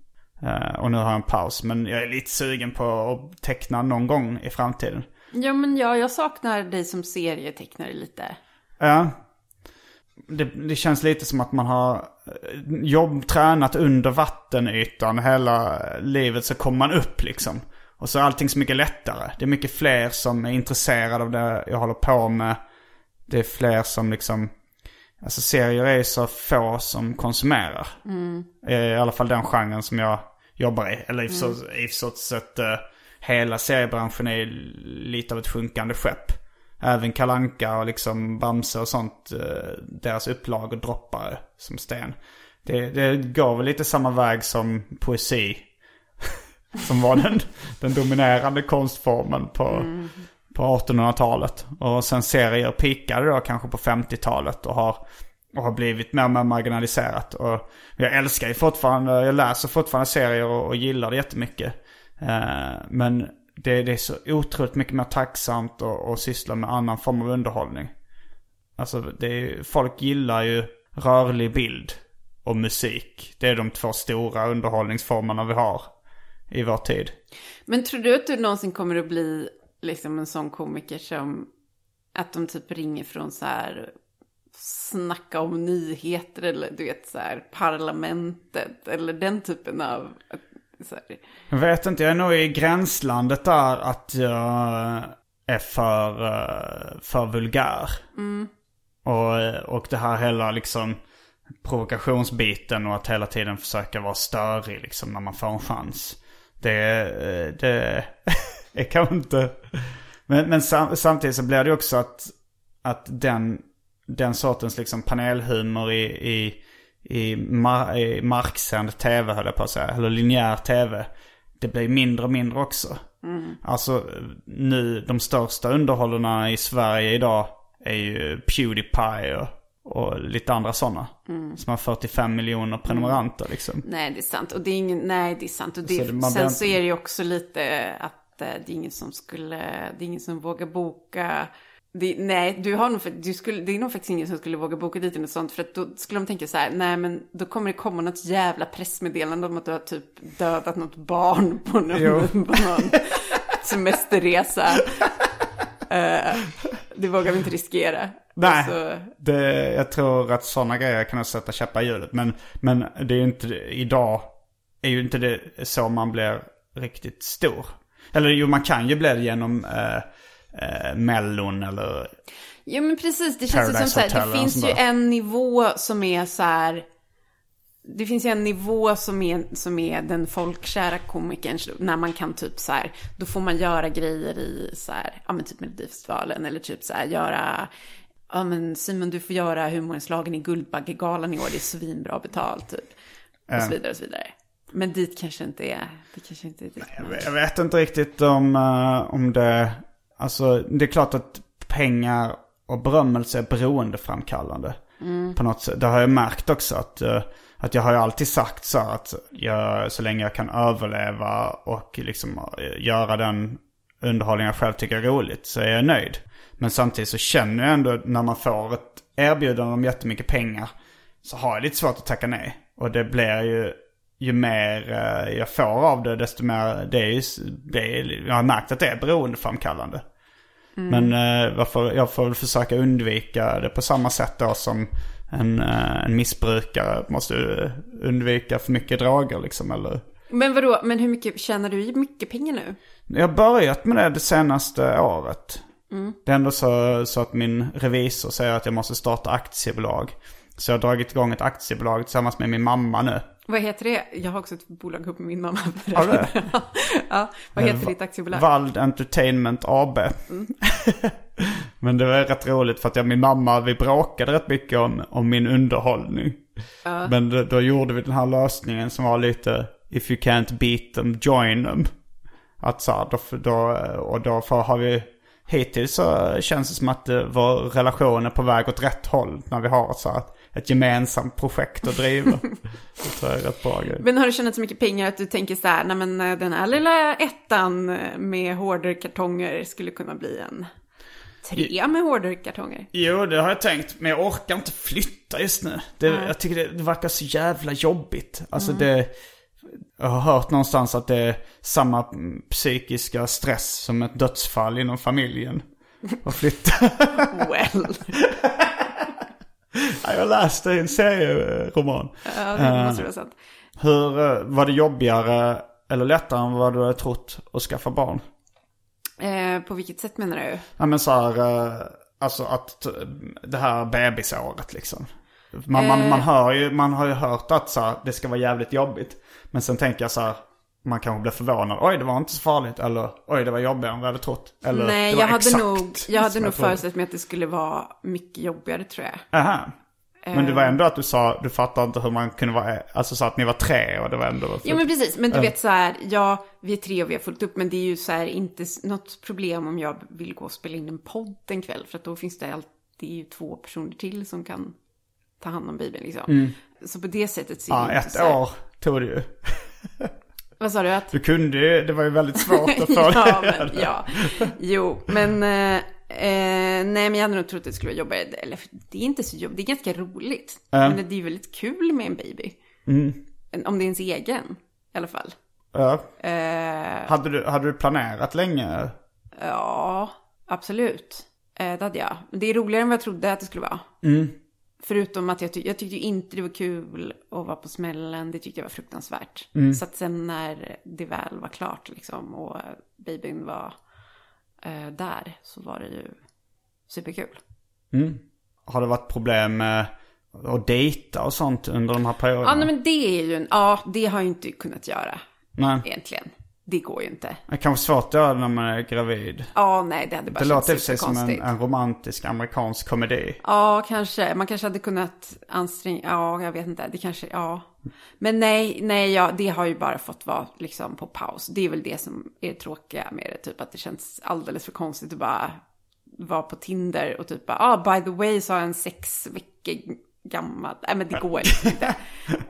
Eh, och nu har jag en paus. Men jag är lite sugen på att teckna någon gång i framtiden. Ja, men ja, jag saknar dig som serietecknare lite. Ja. Det, det känns lite som att man har eh, jobb, tränat under vattenytan hela livet så kommer man upp liksom. Och så är allting så mycket lättare. Det är mycket fler som är intresserade av det jag håller på med. Det är fler som liksom, alltså serier är så få som konsumerar. I alla fall den genren som jag jobbar i. Eller i så, i så sätt eh, hela seriebranschen är lite av ett sjunkande skepp. Även Kalanka och liksom Bamse och sånt. eh, Deras upplagor droppar som sten. Det, det går väl lite samma väg som poesi. som var den, den dominerande konstformen på, på 1800-talet. Och sen serier pikade då kanske på 50-talet och har, och har blivit mer och mer marginaliserat. Och jag älskar ju fortfarande, jag läser fortfarande serier och, och gillar det jättemycket. Eh, men det, det är så otroligt mycket mer tacksamt att, syssla med annan form av underhållning. Alltså det är, folk gillar ju rörlig bild och musik. Det är de två stora underhållningsformerna vi har i vår tid. Men tror du att du någonsin kommer att bli liksom en sån komiker som att de typ ringer från så här snacka om nyheter eller du vet så här parlamentet eller den typen av jag vet inte, jag är nog i gränslandet där att jag är för, eh, för vulgär. Och, och det här hela liksom provokationsbiten och att hela tiden försöka vara störig liksom när man får en chans. Det, eh, det är kanske inte... Men, men sam, samtidigt så blir det också att, att den, den sortens liksom panelhumor i, i, i, mar, i marksänd tv höll jag på att säga, eller linjär tv. Det blir mindre och mindre också. Alltså nu, de största underhållarna i Sverige idag är ju Pewdiepie och, och lite andra sådana. Som har 45 miljoner prenumeranter liksom. nej det är sant och det är ingen, nej det är sant och det, Så det- sen blir- så är det ju också lite att eh, det är ingen som skulle, det är ingen som vågar boka Det, nej, du har nog, du skulle, det är nog faktiskt ingen som skulle våga boka dit något sånt. För att då skulle de tänka så här, nej men då kommer det komma något jävla pressmeddelande om att du har typ dödat något barn på någon, på någon semesterresa. Eh, det vågar vi inte riskera. Nej, Så, det, jag tror att sådana grejer kan sätta käppar i hjulet. Men, men det är ju inte, idag är ju inte det så man blir riktigt stor. Eller jo, man kan ju bli det genom eh, eh, Mellon eller... Ja men precis, det känns ju som Paradise så här, det finns ju en nivå som är så här, det finns ju en nivå som är, som är den folkkära komikern, när man kan typ så här, då får man göra grejer i så här, ja men typ Melodifestivalen eller typ så här göra, ja men Simon du får göra humorinslagen i Guldbaggegalan i år, det är svinbra betalt typ. Och så vidare och så vidare. Men dit kanske inte är, det kanske inte är dit man- Jag vet inte riktigt om, eh, om det... Alltså, det är klart att pengar och berömmelse är beroendeframkallande. På något sätt. Det har jag märkt också att, eh, att jag har ju alltid sagt så att jag, så länge jag kan överleva och liksom eh, göra den underhållning jag själv tycker är roligt så är jag nöjd. Men samtidigt så känner jag ändå när man får ett erbjudande om jättemycket pengar så har jag lite svårt att tacka nej. Och det blir ju, ju mer eh, jag får av det desto mer, det är ju, det är, jag har märkt att det är beroendeframkallande. Men eh, varför, jag får försöka undvika det på samma sätt då som en, eh, en missbrukare måste undvika för mycket droger liksom. Eller, Men vadå, men hur mycket, tjänar du i mycket pengar nu? jag har börjat med det det senaste året. Det är ändå så, så att min revisor säger att jag måste starta aktiebolag. Så jag har dragit igång ett aktiebolag tillsammans med min mamma nu. Vad heter det? Jag har också ett bolag ihop med min mamma. Har du det? ja, vad heter Eh, ditt aktiebolag? Vald Entertainment AB. Men det var rätt roligt för att jag och min mamma, vi bråkade rätt mycket om, om min underhållning. Men då, då gjorde vi den här lösningen som var lite If you can't beat them, join them. Att så här, då, då, och då har vi Hittills så känns det som att eh, vår relation är på väg åt rätt håll när vi har ett, så här, ett gemensamt projekt att driva. det tror jag är rätt bra grej. Men har du tjänat så mycket pengar att du tänker så här, nej men eh, den här lilla ettan eh, med hårdkartonger skulle kunna bli en trea med hårdkartonger? Jo, det har jag tänkt. Men jag orkar inte flytta just nu. Det, jag tycker det, det verkar så jävla jobbigt. Alltså det... Jag har hört någonstans att det är samma mm, psykiska stress som ett dödsfall inom familjen. Att flytta. Well. Ja, jag läste en serieroman. ja, det måste vara sant. Hur, eh, var det jobbigare eller lättare än vad du hade trott att skaffa barn? Eh, på vilket sätt menar du? Ja men så här, eh, alltså att eh, det här bebisåret liksom. Man, man, man, hör ju, man har ju hört att så här, det ska vara jävligt jobbigt. Men sen tänker jag så här, man kanske blir förvånad. Oj, det var inte så farligt. Eller oj, det var jobbigare än vad jag hade trott. Eller Nej, jag hade nog, jag hade nog föreställt mig att det skulle vara mycket jobbigare tror jag. Aha. Men det var ändå att du sa, du fattar inte hur man kunde vara, alltså så att ni var tre och det var ändå... Ja men precis, men du vet så här, ja, vi är tre och vi har fullt upp, men det är ju så här inte något problem om jag vill gå och spela in en podd en kväll, för att då finns det alltid ju två personer till som kan ta hand om babyn liksom. Så på det sättet Mm. Ja, det ett så här- år tog det ju. Vad sa du? Att... Du kunde ju, det var ju väldigt svårt att få ja, det. men, ja, jo, men eh, eh, nej, men jag hade nog trott att det skulle vara jobbigare. Eller det är inte så jobbigt, det är ganska roligt. Men det är ju väldigt kul med en baby. Mm. Om det är ens egen, i alla fall. Ja. Eh, Hade, du, hade du planerat länge? Ja, absolut. Eh, det hade jag. Det är roligare än vad jag trodde att det skulle vara. Förutom att jag, ty- jag tyckte inte det var kul att vara på smällen. Det tyckte jag var fruktansvärt. Så att sen när det väl var klart liksom och babyn var eh, där så var det ju superkul. Har det varit problem med att dejta och sånt under de här perioderna? Ja, nej, men det är ju en, ja, det har jag inte kunnat göra Nej. egentligen. Det går ju inte. Det kanske svårt att göra när man är gravid. Ja, nej, det hade bara Det låter i sig som en, en romantisk amerikansk komedi. Ja, kanske. Man kanske hade kunnat anstränga, ja, jag vet inte. Det kanske, ja. Men nej, nej, ja, det har ju bara fått vara liksom på paus. Det är väl det som är tråkiga med det, typ att det känns alldeles för konstigt att bara vara på Tinder och typ bara, ah, by the way så har jag en sex veckor gammal, nej men det går liksom inte.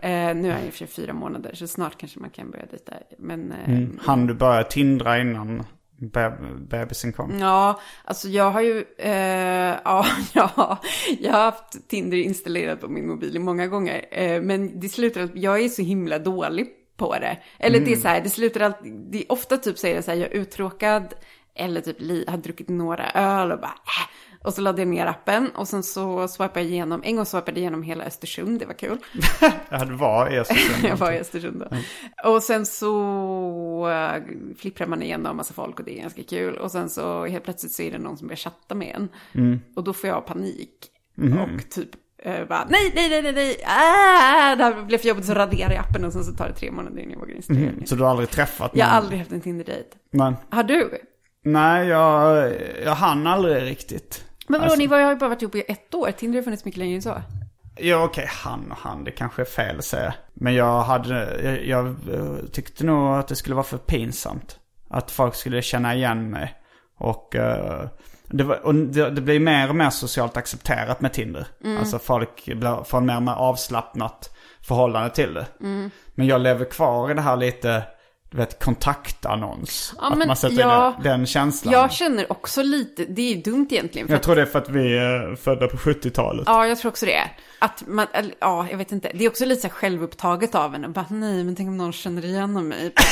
Eh, nu är jag i och för sig fyra månader, så snart kanske man kan börja dejta. Men, eh, Han du började tindra innan be- bebisen kom? Ja, alltså jag har ju, eh, ja, ja, jag har haft Tinder installerat på min mobil många gånger. Eh, men det slutar att jag är så himla dålig på det. Eller det är så här, det slutar alltid, det är ofta typ är det så här, jag är uttråkad eller typ li, har druckit några öl och bara äh. Och så laddade jag ner appen och sen så swipade jag igenom, en gång swipade jag igenom hela Östersund, det var kul. Ja, det var i Östersund. jag var i Östersund då. Och sen så uh, flipprar man igenom massa folk och det är ganska kul. Och sen så helt plötsligt så är det någon som börjar chatta med en. Och då får jag panik. Och typ uh, bara nej, nej, nej, nej, nej, ah, det här blev för jobbigt så raderar jag appen och sen så tar det tre månader innan jag vågar installera den. Så du har aldrig träffat Jag har någon? aldrig haft en Tinder-dejt. Men, Har du? nej, jag, jag hann aldrig riktigt. Men vadå, Alltså- ni var, har ju bara varit ihop i ett år. Tinder har funnits mycket längre än så. Ja okej, han och han, det kanske är fel att säga. Men jag hade, jag, jag eh, tyckte nog att det skulle vara för pinsamt. Att folk skulle känna igen mig. Och, eh, det, var, och det, det blir mer och mer socialt accepterat med Tinder. Alltså folk blir, får mer och mer avslappnat förhållande till det. Men jag lever kvar i det här lite, du vet, kontaktannons. Ja, att men man sätter ja, den, den känslan. Jag känner också lite, det är ju dumt egentligen. Jag att- tror det är för att vi är födda på 70-talet. Ja, jag tror också det. Att man, eller, ja, jag vet inte. Det är också lite så här självupptaget av en. Bara, nej, men tänk om någon känner igen mig på,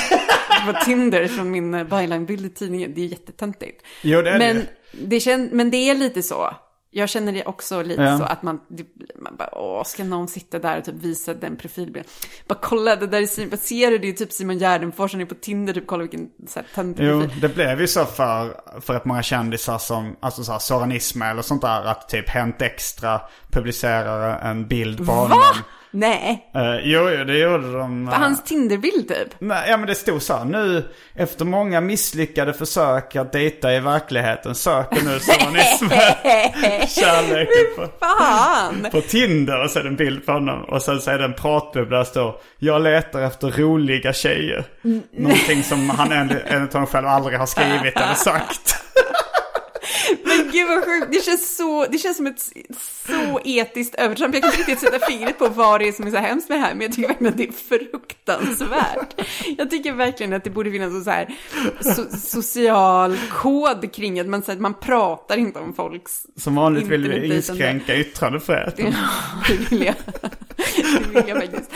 på Tinder från min byline-bild i tidningen. Det är jättetöntigt. Jo, det är men, det. det kän, men det är lite så. Jag känner det också lite Ja. så att man, man bara, åh, ska någon sitta där och typ visa den profilbilden? Bara kolla, det där är ser du? Det är typ Simon Gärdenfors, han är på Tinder, typ kolla vilken töntig Jo, det blev ju så för, för att många kändisar som, alltså så här Soran Ismail och sånt där, att typ Hänt Extra publicerar en bild på honom. Nej, Uh, jo, jo, det gjorde de. eh, hans Tinderbild typ. Nej, ja men det stod så här, nu efter många misslyckade försök att dejta i verkligheten söker nu Soran Ismail kärleken på, på Tinder. Och så är det en bild på honom. Och sen så är det en pratbubbla där det står, jag letar efter roliga tjejer. Någonting som han enligt enligt honom själv aldrig har skrivit eller sagt. Men gud vad sjukt, det känns, så, det känns som ett så etiskt övertramp. Jag kan inte riktigt sätta fingret på vad det är som är så hemskt med det här, men jag tycker verkligen att det är fruktansvärt. Jag tycker verkligen att det borde finnas en så här so, social kod kring att man, så här, man pratar inte om folks... Som vanligt vill vi inskränka yttrandefriheten. Ja, det vill jag. Det vill jag faktiskt.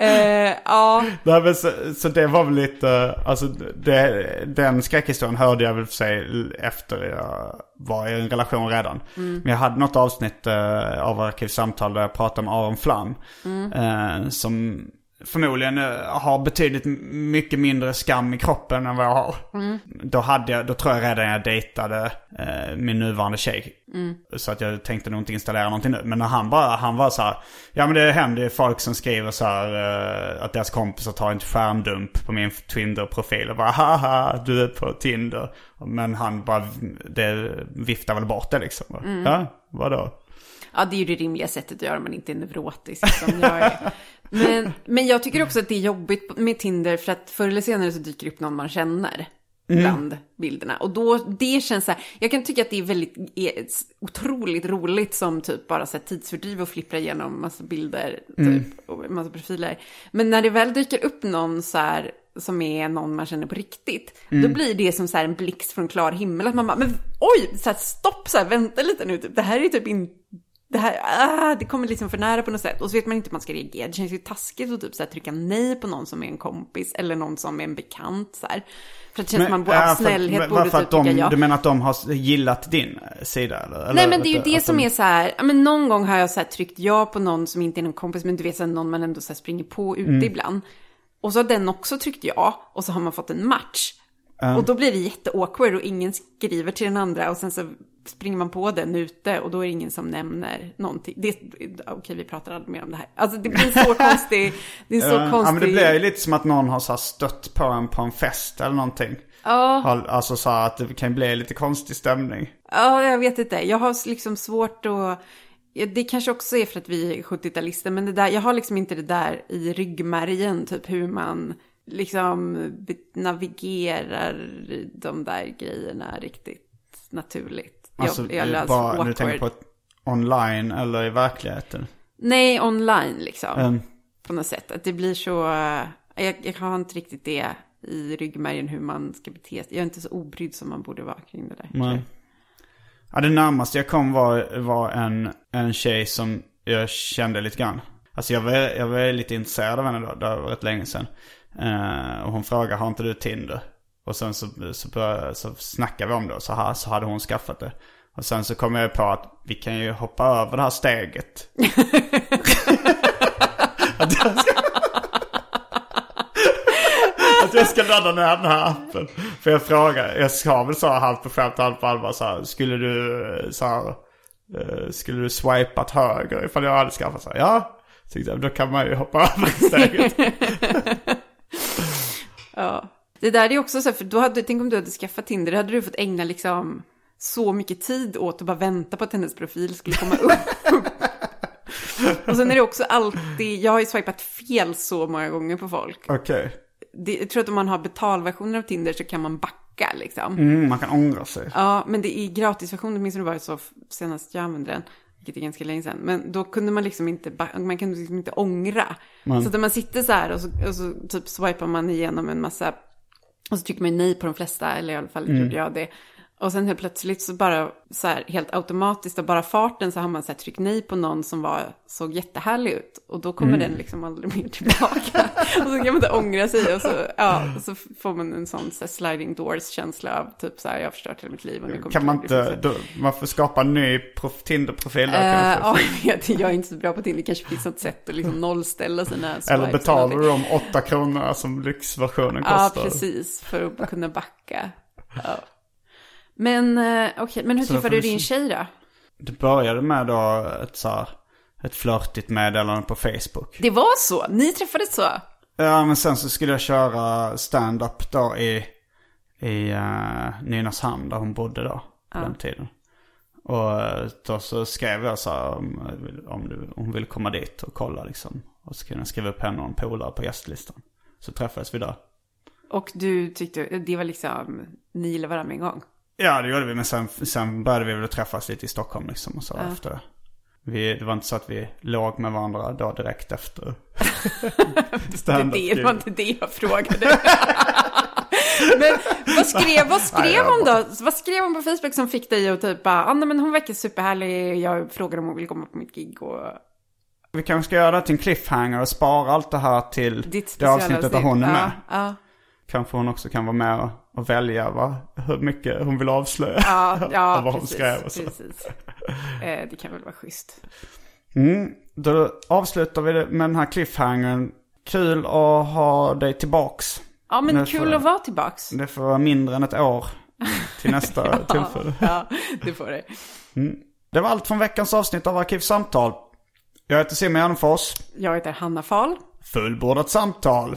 Eh, ja, Nej, men så, så det var väl lite, alltså det, den skräckhistorien hörde jag väl för sig efter jag var i en relation redan. Men jag hade något avsnitt eh, av Arkivsamtal där jag pratade om Aron Flam. Eh, som förmodligen eh, har betydligt mycket mindre skam i kroppen än vad jag har. Då, hade jag, då tror jag redan jag dejtade eh, min nuvarande tjej. Så att jag tänkte nog inte installera någonting nu. Men när han bara, han var så här, ja men det händer ju folk som skriver så här eh, att deras kompisar tar en skärmdump på min Tinder-profil och bara haha du är på Tinder. Men han bara, det viftar väl bort det liksom. Ja, vadå? Ja, det är ju det rimliga sättet att göra om man inte är neurotisk som jag är. Men, men jag tycker också att det är jobbigt med Tinder för att förr eller senare så dyker det upp någon man känner bland bilderna. Och då, det känns så här, jag kan tycka att det är väldigt, är otroligt roligt som typ bara så här tidsfördriv och flippra igenom massa bilder, typ, och massa profiler. Men när det väl dyker upp någon så här, som är någon man känner på riktigt, då blir det som så här en blixt från klar himmel. Att man bara, men oj, så här, stopp, så här, vänta lite nu, typ. det här är typ inte det här, ah, det kommer liksom för nära på något sätt. Och så vet man inte hur man ska reagera. Det känns ju taskigt att typ så här trycka nej på någon som är en kompis eller någon som är en bekant så här. För att det känns som man av för- snällhet men borde typ att de, ja. Du menar att de har gillat din sida eller? eller Nej men det är ju det som de- är så här, men någon gång har jag så här tryckt ja på någon som inte är någon kompis, men du vet så här, någon man ändå så här springer på ute Mm. ibland. Och så har den också tryckt ja, och så har man fått en match. Och då blir det jätteawkward och ingen skriver till den andra och sen så springer man på den ute och då är det ingen som nämner någonting. Det, okej, vi pratar aldrig mer om det här. Alltså det blir så konstig, det är så Ja, konstig... Ja men det blir ju lite som att någon har så stött på en på en fest eller någonting. Ja. Alltså så att det kan bli lite konstig stämning. Ja, jag vet inte. Jag har liksom svårt att... Det kanske också är för att vi är 70-talister, men det där, jag har liksom inte det där i ryggmärgen, typ hur man liksom navigerar de där grejerna riktigt naturligt. Alltså jag, jag det är löser bara, du awkward. tänker på online eller i verkligheten? Nej, online liksom. Mm. På något sätt. Att det blir så... Jag, jag har inte riktigt det i ryggmärgen hur man ska bete sig. Jag är inte så obrydd som man borde vara kring det där. Nej. Ja, det närmaste jag kom var, var en, en tjej som jag kände lite grann. Alltså jag var, jag var lite intresserad av henne då, det var rätt länge sedan. Eh, och hon frågade, har inte du Tinder? Och sen så, så, började, så snackade vi om det och så, här, så hade hon skaffat det. Och sen så kom jag på att vi kan ju hoppa över det här steget. att, jag ska, att jag ska ladda ner den här appen. För jag frågade, jag sa väl så halvt på skämt halvt på allvar så här, skulle du så här, eh, skulle du swipat höger ifall jag hade skaffat så här, ja. Så då kan man ju hoppa över steget. Ja. Det där är också så här, för då hade, tänk om du hade skaffat Tinder, hade du fått ägna liksom så mycket tid åt att bara vänta på att hennes profil skulle komma upp. och sen är det också alltid, jag har ju swipat fel så många gånger på folk. Okej. Det, jag tror att om man har betalversioner av Tinder så kan man backa liksom. Mm, man kan ångra sig. Ja, men det är gratisversionen, åtminstone var det så senast jag använde den. Vilket är ganska länge sedan. Men då kunde man liksom inte, man kunde liksom inte ångra. Så att när man sitter så här och så, och så typ swipar man igenom en massa, och så trycker man nej på de flesta, eller i alla fall gjorde jag det. Och sen helt plötsligt så bara så här helt automatiskt av bara farten så har man så här tryckt nej på någon som var, såg jättehärlig ut. Och då kommer den liksom aldrig mer tillbaka. och så kan man inte ångra sig och så, ja, och så får man en sån så sliding doors känsla av typ så här jag har förstört hela mitt liv. Och nu kommer Kan man liksom inte, då, man får skapa en ny prof, Tinder-profil där kanske. ja, jag vet, jag är inte så bra på Tinder. Det kanske finns något sätt att liksom nollställa sina Eller betalar du de åtta kronorna som lyxversionen Ja, kostar? precis. För att kunna backa. Ja. Men eh, okej, men hur Så då träffade du din tjej då? Det började med då ett så här, ett flörtigt meddelande på Facebook. Det var så? Ni träffades så? Ja, men sen så skulle jag köra stand-up då i, i uh, Nynäshamn där hon bodde då på den tiden. Och eh, då så skrev jag så här om, om, du, om hon ville komma dit och kolla liksom. Och så kunde jag skriva upp henne och en polare på gästlistan. Så träffades vi där. Och du tyckte, det var liksom, ni gillade varandra med en gång? Ja, det gjorde vi. Men sen, sen började vi väl träffas lite i Stockholm liksom. Och så efter det. Vi, det var inte så att vi låg med varandra då direkt efter. Det, det, var inte det jag frågade. men vad skrev, vad skrev hon då? Vad skrev hon på Facebook som fick dig att typ ah, nej, men hon verkar superhärlig, jag frågade om hon vill komma på mitt gig och... Vi kanske ska göra det till en cliffhanger och spara allt det här till det avsnittet där hon är med. Ja, ja. Kanske hon också kan vara med och, och välja va, hur mycket hon vill avslöja. Ja, ja vad hon precis, skrev och så. precis. Eh, det kan väl vara schysst. Mm, då avslutar vi med den här cliffhangern. Kul att ha dig tillbaks. Ja, men Nu kul att vara tillbaks. Det får vara mindre än ett år till nästa tillfälle. Ja, det får det. Det var allt från veckans avsnitt av Arkivsamtal. Jag heter Simon Gärdenfors. Jag heter Hanna Fahl. Fullbordat samtal.